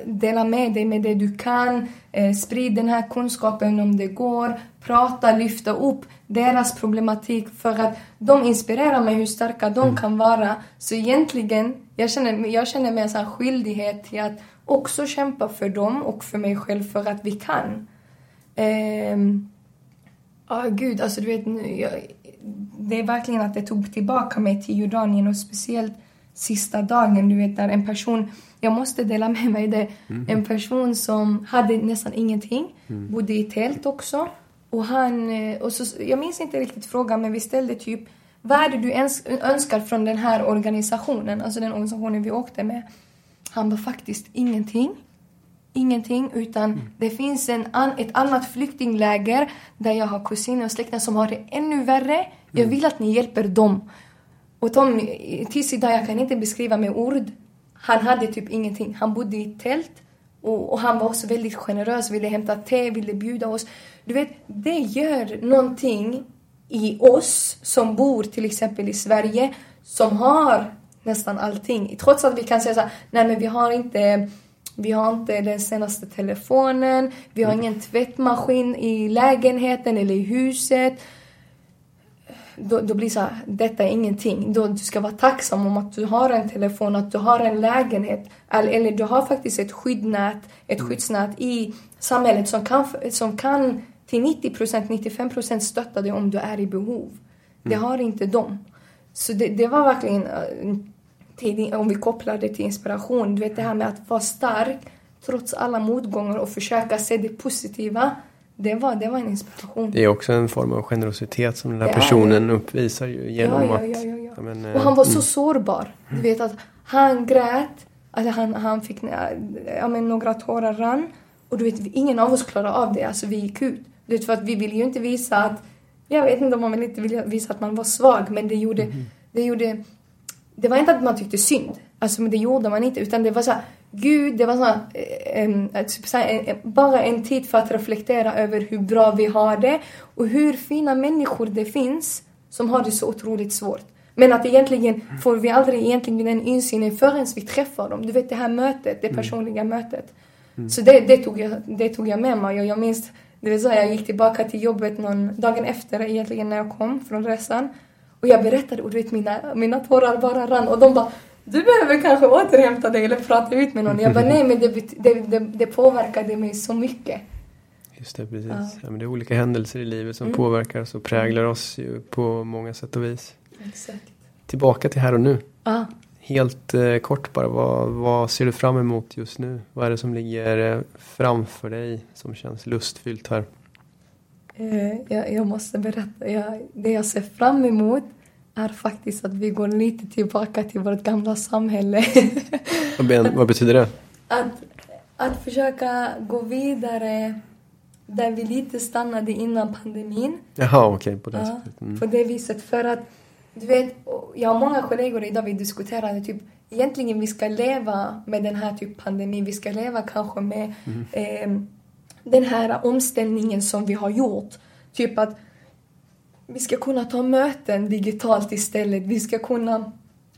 dela med dig med det du kan. Eh, sprid den här kunskapen om det går. Prata, lyfta upp deras problematik för att de inspirerar mig hur starka de mm. kan vara. Så egentligen, jag känner, jag känner mig en skyldighet till att också kämpa för dem och för mig själv för att vi kan. Eh, Ja, oh, gud, alltså du vet, jag, det är verkligen att det tog tillbaka mig till Jordanien och speciellt sista dagen, du vet, där en person, jag måste dela med mig det, mm. en person som hade nästan ingenting, mm. bodde i tält också. Och han, eh, och så, jag minns inte riktigt frågan, men vi ställde typ, vad är det du önskar från den här organisationen, alltså den organisationen vi åkte med? Han var faktiskt ingenting ingenting utan mm. det finns en an, ett annat flyktingläger där jag har kusiner och släktingar som har det ännu värre. Jag mm. vill att ni hjälper dem. Och Tom, tills idag, jag kan inte beskriva med ord. Han hade typ ingenting. Han bodde i tält och, och, han var också väldigt generös, ville hämta te, ville bjuda oss. Du vet, det gör någonting i oss som bor till exempel i Sverige som har nästan allting. Trots att vi kan säga så här, nej men vi har inte vi har inte den senaste telefonen, vi har ingen tvättmaskin i lägenheten eller i huset. Då, då blir det så här, detta är ingenting. Då, du ska vara tacksam om att du har en telefon, att du har en lägenhet. Eller, eller du har faktiskt ett skyddsnät, ett mm. skyddsnät i samhället som kan, som kan till 90% 95% stötta dig om du är i behov. Det mm. har inte de. Så det, det var verkligen eh, till, om vi kopplar det till inspiration, du vet det här med att vara stark trots alla motgångar och försöka se det positiva. Det var, det var en inspiration. Det är också en form av generositet som den här personen uppvisar ju genom ja, ja, ja, att... Men, och han var så mm. sårbar. Du vet att han grät, alltså han, han fick ja, men några tårar rann. Och du vet, ingen av oss klarade av det. Alltså vi gick ut. Du vet, för att vi ville ju inte visa att... Jag vet inte om man vill inte ville visa att man var svag, men det gjorde, mm. det gjorde det var inte att man tyckte synd. Alltså, men det gjorde man inte. Utan det var så här, Gud, det var så här, eh, typ så här, eh, bara en tid för att reflektera över hur bra vi har det och hur fina människor det finns som har det så otroligt svårt. Men att egentligen får vi aldrig egentligen den insynen förrän vi träffar dem. Du vet det här mötet, det mm. personliga mm. mötet. Mm. Så det, det, tog jag, det tog jag med mig och jag minns, det vill säga jag gick tillbaka till jobbet någon dagen efter egentligen när jag kom från resan. Och jag berättade och du vet mina, mina tårar bara rann och de bara du behöver kanske återhämta dig eller prata ut med någon. Jag bara nej men det, det, det, det påverkade mig så mycket. Just det, precis. Ja. ja. men det är olika händelser i livet som mm. påverkar oss och präglar oss på många sätt och vis. Exakt. Tillbaka till här och nu. Ah. Helt eh, kort bara, vad, vad ser du fram emot just nu? Vad är det som ligger eh, framför dig som känns lustfyllt här? Eh, jag, jag, måste berätta. Jag, det jag ser fram emot är faktiskt att vi går lite tillbaka till vårt gamla samhälle. *laughs* vad, vad betyder det? Att, att försöka gå vidare där vi lite stannade innan pandemin. Jaha, okej, okay, på det ja, sättet. Mm. På det viset. För att, du vet, jag har många kollegor idag, vi diskuterade typ egentligen vi ska leva med den här typ pandemin. Vi ska leva kanske med mm. eh, den här omställningen som vi har gjort. Typ att vi ska kunna ta möten digitalt istället. Vi ska kunna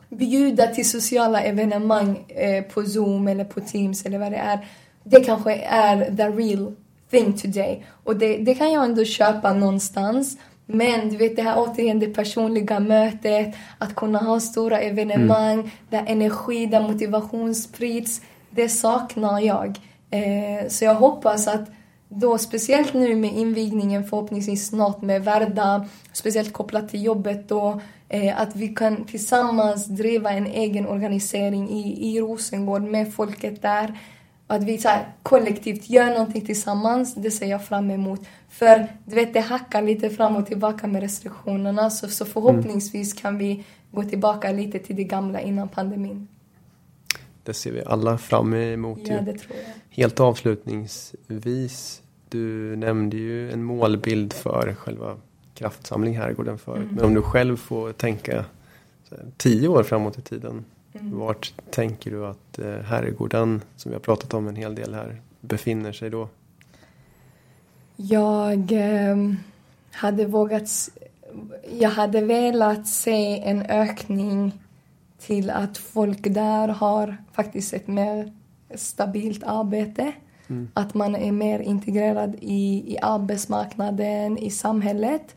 bjuda till sociala evenemang eh, på Zoom eller på Teams eller vad det är. Det kanske är the real thing today. Och det, det kan jag ändå köpa någonstans. Men du vet det här återigen det personliga mötet, att kunna ha stora evenemang mm. där energi, där motivation sprids. Det saknar jag. Eh, så jag hoppas att då speciellt nu med invigningen förhoppningsvis snart med Värda, speciellt kopplat till jobbet då, eh, att vi kan tillsammans driva en egen organisering i, i Rosengård med folket där. Att vi så här, kollektivt gör någonting tillsammans, det ser jag fram emot. För du vet, det hackar lite fram och tillbaka med restriktionerna så, så förhoppningsvis kan vi gå tillbaka lite till det gamla innan pandemin. Det ser vi alla fram emot. Ja, jag. Helt avslutningsvis, du nämnde ju en målbild för själva kraftsamling Herrgården förut. Mm. Men om du själv får tänka tio år framåt i tiden. Mm. Vart tänker du att eh, Herrgården, som vi har pratat om en hel del här, befinner sig då? Jag... Eh, hade vågat... Jag hade velat se en ökning till att folk där har faktiskt ett mer stabilt arbete. Mm. Att man är mer integrerad i, i arbetsmarknaden, i samhället.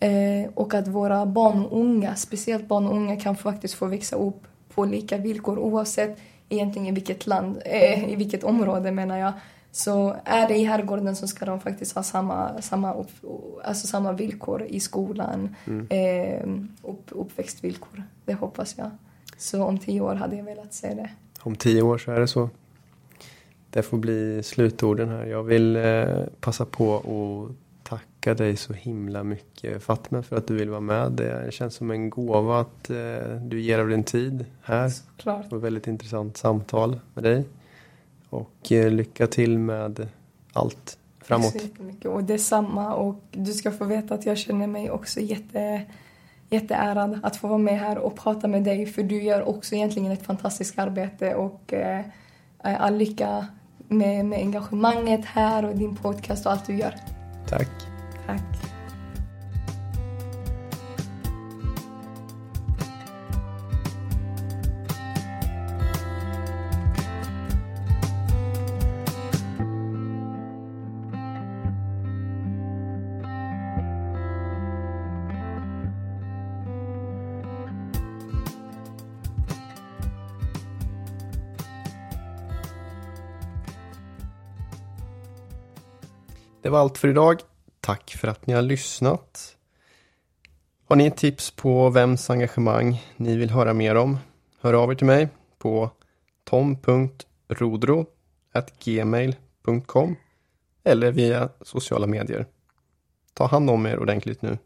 Eh, och att våra barn och unga, speciellt barn och unga, kan faktiskt få växa upp på lika villkor oavsett egentligen i vilket land, eh, i vilket område menar jag. Så är det i herrgården så ska de faktiskt ha samma, samma, upp, alltså samma villkor i skolan, mm. eh, upp, uppväxtvillkor. Det hoppas jag. Så om tio år hade jag velat se det. Om tio år så är det så. Det får bli slutorden här. Jag vill eh, passa på att tacka dig så himla mycket Fatma för att du vill vara med. Det känns som en gåva att eh, du ger av din tid här. Klart. Och väldigt intressant samtal med dig. Och eh, lycka till med allt framåt. Tack så jättemycket. Och detsamma. Och du ska få veta att jag känner mig också jätte, jätteärad att få vara med här och prata med dig. För du gör också egentligen ett fantastiskt arbete. Och eh, all lycka med, med engagemanget här och din podcast och allt du gör. Tack. Tack. Var allt för idag. Tack för att ni har lyssnat. Har ni tips på vems engagemang ni vill höra mer om? Hör av er till mig på tom.rodro.gmail.com eller via sociala medier. Ta hand om er ordentligt nu.